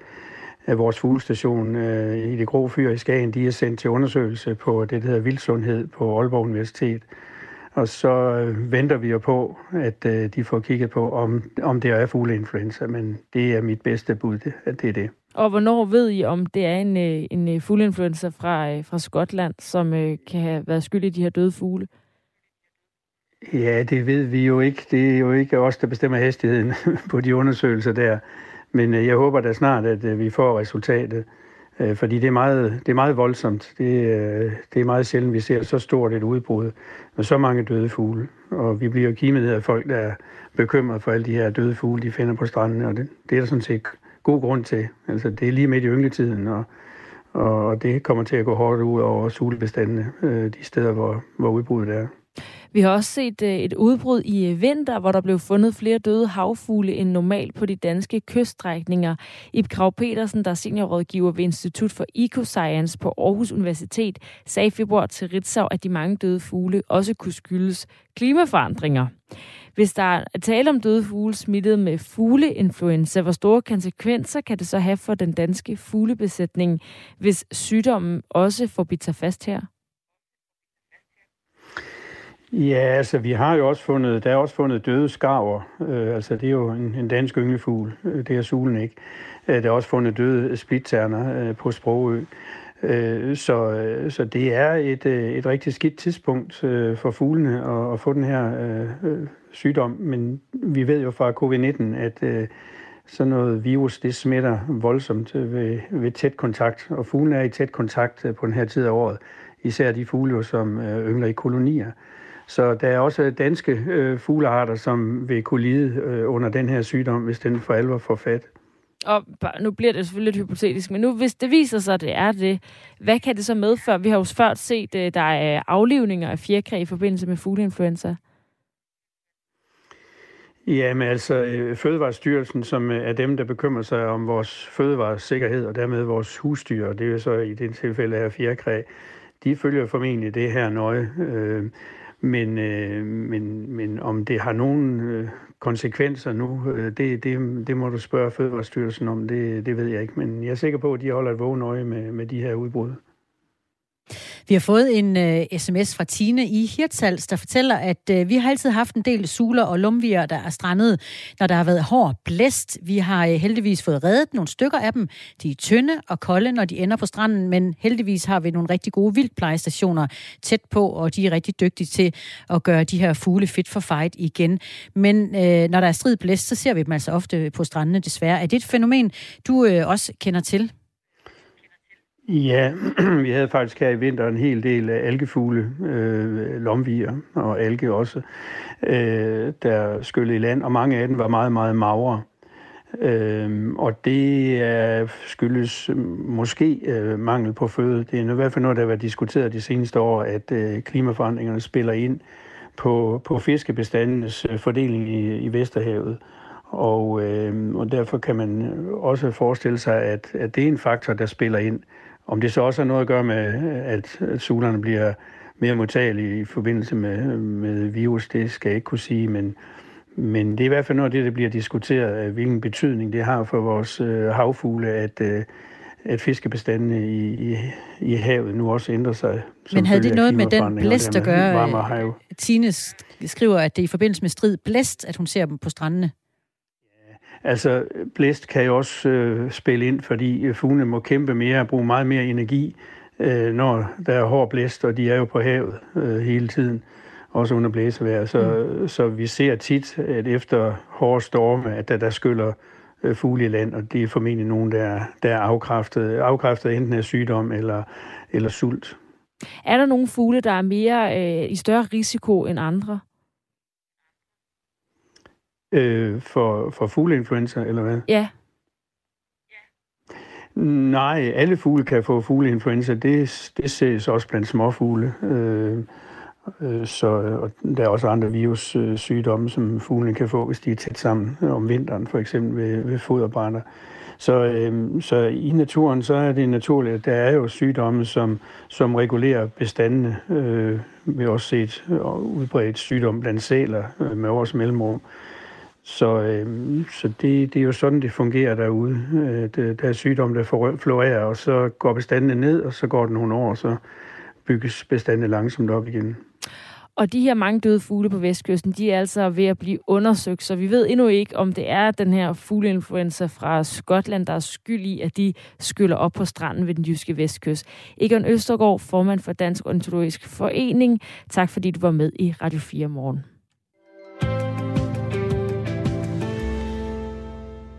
af vores fuglestation øh, i det grå fyr i Skagen, de er sendt til undersøgelse på det, der hedder vildsundhed på Aalborg Universitet. Og så øh, venter vi jo på, at øh, de får kigget på, om, om det er fugleinfluenza, men det er mit bedste bud, at det er det. Og hvornår ved I, om det er en, øh, en øh, fugleinfluenza fra, øh, fra Skotland, som øh, kan have været skyld i de her døde fugle? Ja, det ved vi jo ikke. Det er jo ikke os, der bestemmer hastigheden på de undersøgelser der. Men øh, jeg håber da snart, at øh, vi får resultatet. Øh, fordi det er meget, det er meget voldsomt. Det, det er meget sjældent, vi ser så stort et udbrud med så mange døde fugle. Og vi bliver jo kimet af folk, der er bekymret for alle de her døde fugle, de finder på stranden. Og det, det er der sådan set god grund til. Altså, det er lige midt i yngletiden, og, og det kommer til at gå hårdt ud over sulebestandene, de steder, hvor, hvor udbruddet er. Vi har også set øh, et udbrud i øh, vinter, hvor der blev fundet flere døde havfugle end normalt på de danske kyststrækninger. Ib Krav Petersen, der er seniorrådgiver ved Institut for Ecoscience på Aarhus Universitet, sagde i februar til Ritzau, at de mange døde fugle også kunne skyldes klimaforandringer. Hvis der er tale om døde fugle smittet med fugleinfluenza, hvor store konsekvenser kan det så have for den danske fuglebesætning, hvis sygdommen også får bidt sig fast her? Ja, altså vi har jo også fundet, der er også fundet døde skarver. Øh, altså det er jo en, en dansk ynglefugl, øh, det er sulen ikke. Øh, der er også fundet døde splitterner øh, på Sprogø. Øh, så, øh, så det er et, øh, et rigtig skidt tidspunkt øh, for fuglene at, at få den her øh, sygdom. Men vi ved jo fra covid-19, at øh, sådan noget virus, det smitter voldsomt ved, ved tæt kontakt. Og fuglene er i tæt kontakt på den her tid af året. Især de fugle, som øh, yngler i kolonier. Så der er også danske øh, fuglearter, som vil kunne lide øh, under den her sygdom, hvis den for alvor får fat. Og nu bliver det selvfølgelig lidt hypotetisk, men nu hvis det viser sig, at det er det, hvad kan det så medføre? Vi har jo før set, at øh, der er aflivninger af fjerkræ i forbindelse med fugleinfluenza. Ja, men altså øh, Fødevarestyrelsen, som øh, er dem, der bekymrer sig om vores fødevaresikkerhed og dermed vores husdyr, og det er jo så i det tilfælde her fjerkræ, de følger formentlig det her nøje. Men, øh, men, men om det har nogen øh, konsekvenser nu, øh, det, det, det må du spørge Fødevarestyrelsen om, det, det ved jeg ikke. Men jeg er sikker på, at de holder et vågen øje med, med de her udbrud. Vi har fået en øh, uh, sms fra Tine i Hirtshals, der fortæller, at uh, vi har altid haft en del suler og lumvier, der er strandet, når der har været hård blæst. Vi har uh, heldigvis fået reddet nogle stykker af dem. De er tynde og kolde, når de ender på stranden, men heldigvis har vi nogle rigtig gode vildplejestationer tæt på, og de er rigtig dygtige til at gøre de her fugle fit for fight igen. Men uh, når der er strid blæst, så ser vi dem altså ofte på strandene desværre. Er det et fænomen, du uh, også kender til? Ja, vi havde faktisk her i vinter en hel del øh, algefugle, øh, lomvier og alge også, øh, der skyllede i land, og mange af dem var meget, meget magre. Øh, og det er, skyldes måske øh, mangel på føde. Det er i hvert fald noget, der har været diskuteret de seneste år, at øh, klimaforandringerne spiller ind på, på fiskebestandenes øh, fordeling i, i Vesterhavet. Og, øh, og derfor kan man øh, også forestille sig, at, at det er en faktor, der spiller ind. Om det så også har noget at gøre med, at, solerne bliver mere modtagelige i forbindelse med, med virus, det skal jeg ikke kunne sige, men, men det er i hvert fald noget af det, der bliver diskuteret, hvilken betydning det har for vores øh, havfugle, at, øh, at fiskebestandene i, i, i havet nu også ændrer sig. Men havde det noget med den blæst at gøre? Tine skriver, at det er i forbindelse med strid blæst, at hun ser dem på strandene. Altså, blæst kan jo også øh, spille ind, fordi øh, fuglene må kæmpe mere og bruge meget mere energi, øh, når der er hård blæst, og de er jo på havet øh, hele tiden, også under blæsevejr. Så, mm. så vi ser tit, at efter hårde storme, at der, der skyller øh, fugle i land, og det er formentlig nogen, der, der er afkræftet, afkræftet enten af sygdom eller, eller sult. Er der nogle fugle, der er mere øh, i større risiko end andre? Øh, for, for fugleinfluenza, eller hvad? Ja. Nej, alle fugle kan få fugleinfluenza. Det, det ses også blandt småfugle. Øh, øh, så og der er også andre virussygdomme, som fuglene kan få, hvis de er tæt sammen om vinteren, for eksempel ved, ved foderbrænder. Så, øh, så i naturen så er det naturligt, at der er jo sygdomme, som, som regulerer bestandene. Øh, vi har også set udbredt sygdom blandt sæler øh, med års mellemrum. Så, øh, så det, det er jo sådan, det fungerer derude. Øh, det, der er sygdomme, der florerer, og så går bestandene ned, og så går den nogle år, og så bygges bestandene langsomt op igen. Og de her mange døde fugle på vestkysten, de er altså ved at blive undersøgt, så vi ved endnu ikke, om det er den her fugleinfluenza fra Skotland, der er skyld i, at de skyller op på stranden ved den jyske vestkyst. Egon Østergaard, formand for Dansk Ornitologisk Forening. Tak fordi du var med i Radio 4 morgen.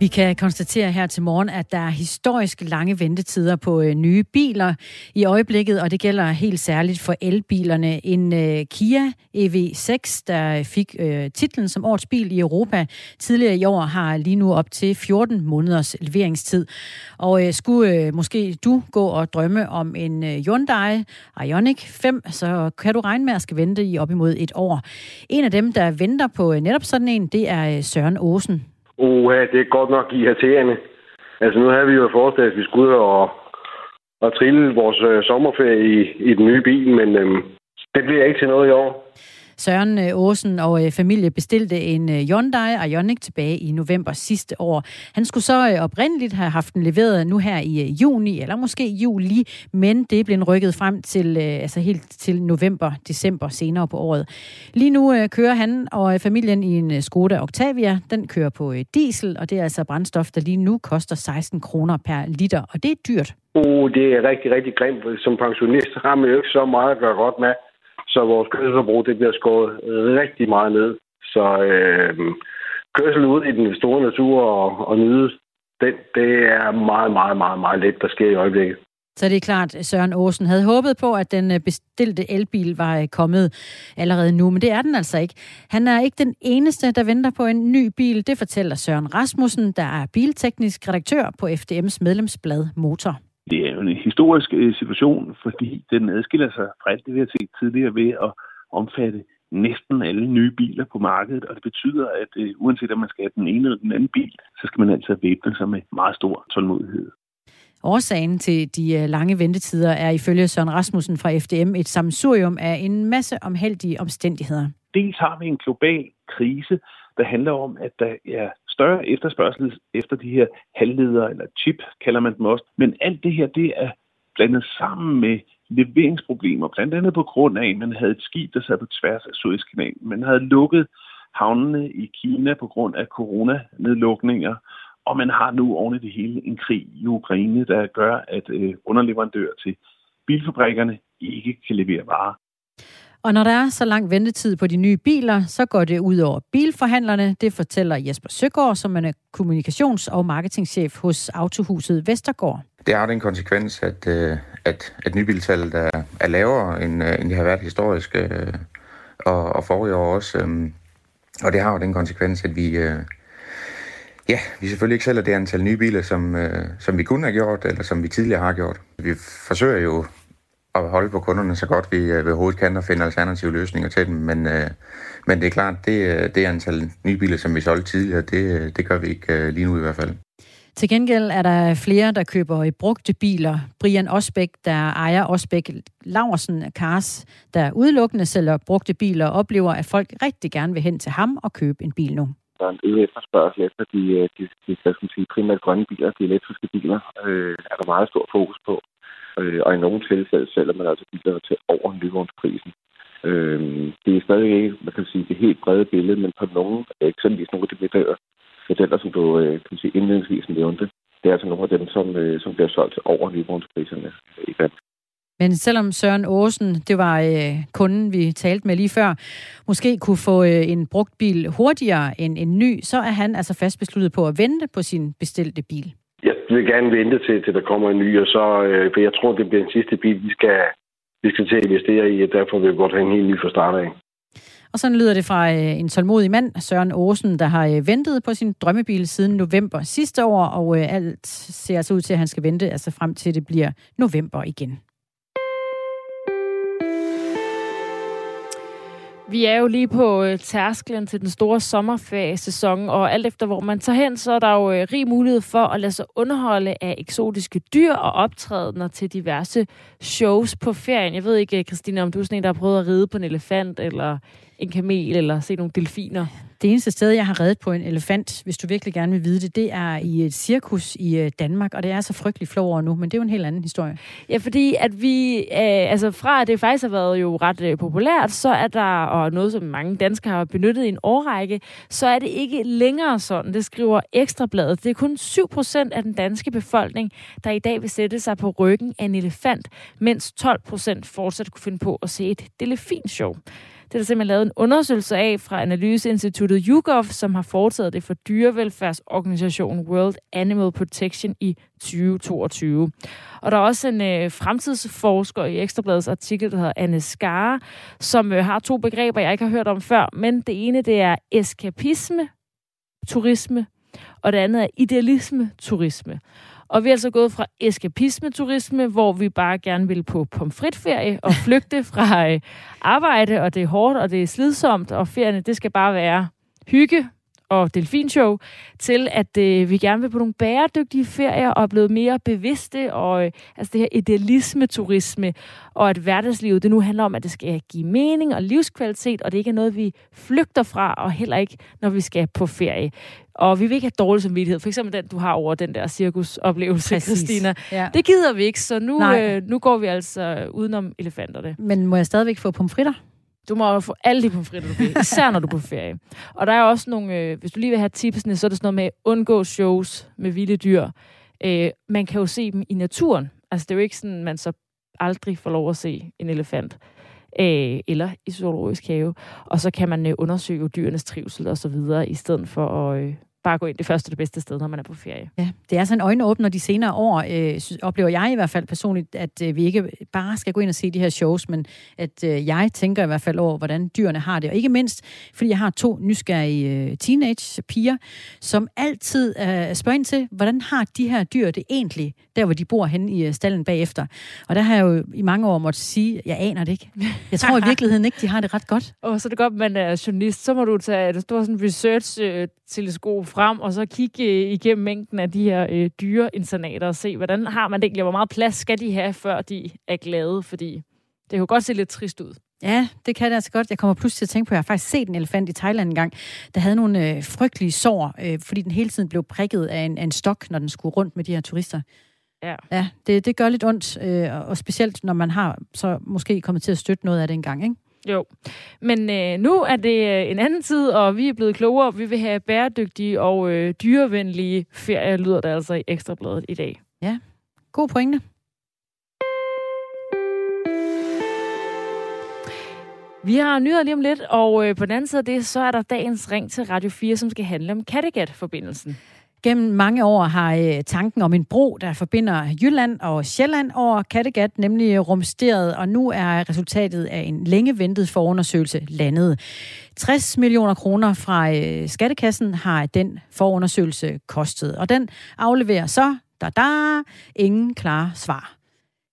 Vi kan konstatere her til morgen, at der er historisk lange ventetider på øh, nye biler i øjeblikket, og det gælder helt særligt for elbilerne. En øh, Kia EV6, der øh, fik øh, titlen som årets bil i Europa tidligere i år, har lige nu op til 14 måneders leveringstid. Og øh, skulle øh, måske du gå og drømme om en øh, Hyundai Ioniq 5, så kan du regne med at skal vente i op imod et år. En af dem, der venter på øh, netop sådan en, det er øh, Søren Åsen. Uha, det er godt nok irriterende. Altså, nu havde vi jo forestillet, at vi skulle ud og, og trille vores øh, sommerferie i, i den nye bil, men øh, det bliver ikke til noget i år. Søren øh, Åsen og øh, familie bestilte en øh, Hyundai Ioniq tilbage i november sidste år. Han skulle så oprindeligt have haft den leveret nu her i juni, eller måske juli, men det blev rykket frem til altså helt til november, december senere på året. Lige nu kører han og familien i en Skoda Octavia. Den kører på diesel, og det er altså brændstof, der lige nu koster 16 kroner per liter, og det er dyrt. Uh, det er rigtig, rigtig grimt. Som pensionist har man jo ikke så meget at gøre godt med. Så vores kørselsforbrug det bliver skåret rigtig meget ned. Så øh, kørsel ud i den store natur og, og nyde, den, det er meget, meget, meget, meget let, der sker i øjeblikket. Så det er klart, at Søren Åsen havde håbet på, at den øh, bestilte elbil var øh, kommet allerede nu, men det er den altså ikke. Han er ikke den eneste, der venter på en ny bil. Det fortæller Søren Rasmussen, der er bilteknisk redaktør på FDM's medlemsblad Motor. Det er jo en historisk øh, situation, fordi den adskiller sig fra alt det, vi har set tidligere ved at omfatte næsten alle nye biler på markedet, og det betyder, at øh, uanset om man skal have den ene eller den anden bil, så skal man altså væbne sig med meget stor tålmodighed. Årsagen til de øh, lange ventetider er ifølge Søren Rasmussen fra FDM et samsurium af en masse omheldige omstændigheder. Dels har vi en global krise, der handler om, at der er større efterspørgsel efter de her halvledere, eller chip kalder man dem også. Men alt det her, det er blandet sammen med leveringsproblemer, blandt andet på grund af, at man havde et skib, der sad på tværs af Suezkanalen. Man havde lukket havnene i Kina på grund af coronanedlukninger, og man har nu oven i det hele en krig i Ukraine, der gør, at øh, underleverandører til bilfabrikkerne ikke kan levere varer. Og når der er så lang ventetid på de nye biler, så går det ud over bilforhandlerne. Det fortæller Jesper Søgaard, som er kommunikations- og marketingchef hos Autohuset Vestergaard. Det har den konsekvens, at, øh, at, at nybiltallet er, er lavere, end, øh, end det har været historisk, øh, og, og forrige år også. Øhm, og det har jo den konsekvens, at vi, ja, vi selvfølgelig ikke sælger det antal nye biler, som, som vi kunne have gjort, eller som vi tidligere har gjort. Vi forsøger jo at holde på kunderne så godt vi øh, ved hovedet kan og finde alternative løsninger til dem. Men, øh, men det er klart, det, øh, det antal nye biler, som vi solgte tidligere, det, øh, det gør vi ikke øh, lige nu i hvert fald. Til gengæld er der flere, der køber i brugte biler. Brian Osbæk, der ejer Osbæk Laversen Cars, der udelukkende sælger brugte biler, oplever, at folk rigtig gerne vil hen til ham og købe en bil nu. Der er en øget efterspørgsel efter de, de, de hvad skal sige, primært grønne biler, de elektriske biler, øh, er der meget stor fokus på. Øh, og i nogle tilfælde sælger man altså biler til over nyvognsprisen. Øh, det er stadig ikke, man kan sige, det helt brede billede, men på nogle, eksempelvis nogle af de modeller, modeller som du øh, kan sige, indledningsvis nævnte, det er altså nogle af dem, som, øh, som bliver solgt til over nyvognspriserne i Danmark. Men selvom Søren Åsen, det var øh, kunden, vi talte med lige før, måske kunne få øh, en brugt bil hurtigere end en ny, så er han altså fast besluttet på at vente på sin bestilte bil. Jeg vil gerne vente til, til der kommer en ny, og så, øh, for jeg tror, det bliver den sidste bil, vi skal, vi skal til at investere i, og derfor vil vi godt have en helt ny fra start af. Og sådan lyder det fra øh, en tålmodig mand, Søren Åsen, der har øh, ventet på sin drømmebil siden november sidste år, og øh, alt ser altså ud til, at han skal vente altså frem til, det bliver november igen. Vi er jo lige på øh, tærsklen til den store sommerferiesæson, og alt efter hvor man tager hen, så er der jo øh, rig mulighed for at lade sig underholde af eksotiske dyr og optrædener til diverse shows på ferien. Jeg ved ikke, Christine, om du er sådan en, der har prøvet at ride på en elefant, eller en kamel, eller se nogle delfiner. Det eneste sted, jeg har reddet på en elefant, hvis du virkelig gerne vil vide det, det er i et cirkus i øh, Danmark, og det er så frygteligt flov over nu, men det er jo en helt anden historie. Ja, fordi at vi, øh, altså fra at det faktisk har været jo ret øh, populært, så er der, og noget som mange danskere har benyttet i en årrække, så er det ikke længere sådan, det skriver Ekstrabladet. Det er kun 7% af den danske befolkning, der i dag vil sætte sig på ryggen af en elefant, mens 12% fortsat kunne finde på at se et delfinshow. Det er der simpelthen lavet en undersøgelse af fra Analyseinstituttet YouGov, som har foretaget det for dyrevelfærdsorganisationen World Animal Protection i 2022. Og der er også en øh, fremtidsforsker i Ekstrabladets artikel, der hedder Anne Skare, som øh, har to begreber, jeg ikke har hørt om før. Men det ene, det er eskapisme, turisme, og det andet er idealisme-turisme. Og vi er altså gået fra eskapisme-turisme, hvor vi bare gerne vil på pomfritferie og flygte fra øh, arbejde, og det er hårdt, og det er slidsomt, og ferierne, det skal bare være hygge og delfinshow, til at øh, vi gerne vil på nogle bæredygtige ferier og er blevet mere bevidste, og øh, altså det her idealisme-turisme, og at hverdagslivet, det nu handler om, at det skal give mening og livskvalitet, og det ikke er noget, vi flygter fra, og heller ikke, når vi skal på ferie. Og vi vil ikke have dårlig samvittighed. For eksempel den, du har over den der cirkusoplevelse, Præcis. Christina. Ja. Det gider vi ikke, så nu, øh, nu går vi altså udenom elefanterne. Men må jeg stadigvæk få pomfritter? Du må få alle de pomfritter, du vil, især når du er på ferie. Og der er også nogle, øh, hvis du lige vil have tipsene, så er det sådan noget med at undgå shows med vilde dyr. Øh, man kan jo se dem i naturen. Altså det er jo ikke sådan, man så aldrig får lov at se en elefant øh, eller i zoologisk have. Og så kan man øh, undersøge dyrenes trivsel og så videre, i stedet for at, øh, bare gå ind det første det bedste sted, når man er på ferie. Ja, det er sådan en øjenåbner de senere år, øh, oplever jeg i hvert fald personligt, at øh, vi ikke bare skal gå ind og se de her shows, men at øh, jeg tænker i hvert fald over, hvordan dyrene har det. Og ikke mindst, fordi jeg har to nysgerrige øh, teenage-piger, som altid øh, spørger ind til, hvordan har de her dyr det egentlig, der hvor de bor henne i øh, stallen bagefter. Og der har jeg jo i mange år måttet sige, jeg aner det ikke. Jeg tror i virkeligheden ikke, de har det ret godt. Og så er det godt, man er journalist, så må du tage et stort research-teleskop frem, og så kigge øh, igennem mængden af de her øh, dyreinternater og se, hvordan har man det egentlig, hvor meget plads skal de have, før de er glade, fordi det kan godt se lidt trist ud. Ja, det kan det altså godt. Jeg kommer pludselig til at tænke på, at jeg har faktisk set en elefant i Thailand en gang, der havde nogle øh, frygtelige sår, øh, fordi den hele tiden blev prikket af en, af en stok, når den skulle rundt med de her turister. Ja. Ja, det, det gør lidt ondt, øh, og specielt når man har så måske kommet til at støtte noget af det engang, ikke? Jo, men øh, nu er det øh, en anden tid, og vi er blevet klogere. Vi vil have bæredygtige og øh, dyrevenlige ferier, lyder det altså i Ekstrabladet i dag. Ja, god pointe. Vi har nyheder lige om lidt, og øh, på den anden side af det, så er der dagens ring til Radio 4, som skal handle om Kattegat-forbindelsen. Gennem mange år har øh, tanken om en bro, der forbinder Jylland og Sjælland over Kattegat, nemlig øh, rumsteret, og nu er resultatet af en længe ventet forundersøgelse landet. 60 millioner kroner fra øh, skattekassen har den forundersøgelse kostet, og den afleverer så, da da, ingen klare svar.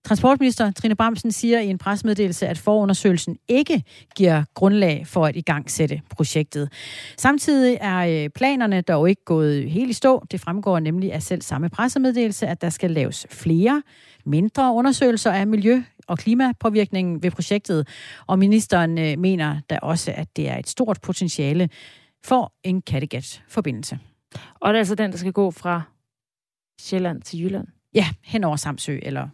Transportminister Trine Bramsen siger i en pressemeddelelse, at forundersøgelsen ikke giver grundlag for at igangsætte projektet. Samtidig er øh, planerne dog ikke gået helt i stå. Det fremgår nemlig af selv samme pressemeddelelse, at der skal laves flere mindre undersøgelser af miljø- og klimapåvirkningen ved projektet. Og ministeren øh, mener da også, at det er et stort potentiale for en Kattegat-forbindelse. Og det er altså den, der skal gå fra Sjælland til Jylland? Ja, hen over Samsø, eller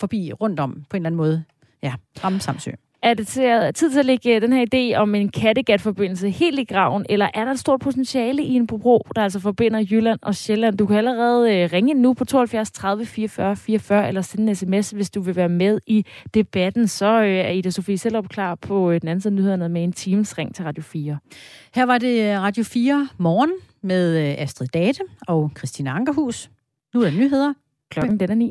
forbi rundt om på en eller anden måde. Ja, ramme Samsø. Er det til, tid til at lægge den her idé om en Kattegat-forbindelse helt i graven, eller er der et stort potentiale i en bro, der altså forbinder Jylland og Sjælland? Du kan allerede øh, ringe nu på 72 30 44 44, eller sende en sms, hvis du vil være med i debatten. Så øh, er Ida Sofie selv op klar på øh, den anden side nyhederne med en Teams ring til Radio 4. Her var det Radio 4 morgen med Astrid Date og Christina Ankerhus. Nu er der nyheder. Klokken den er ni.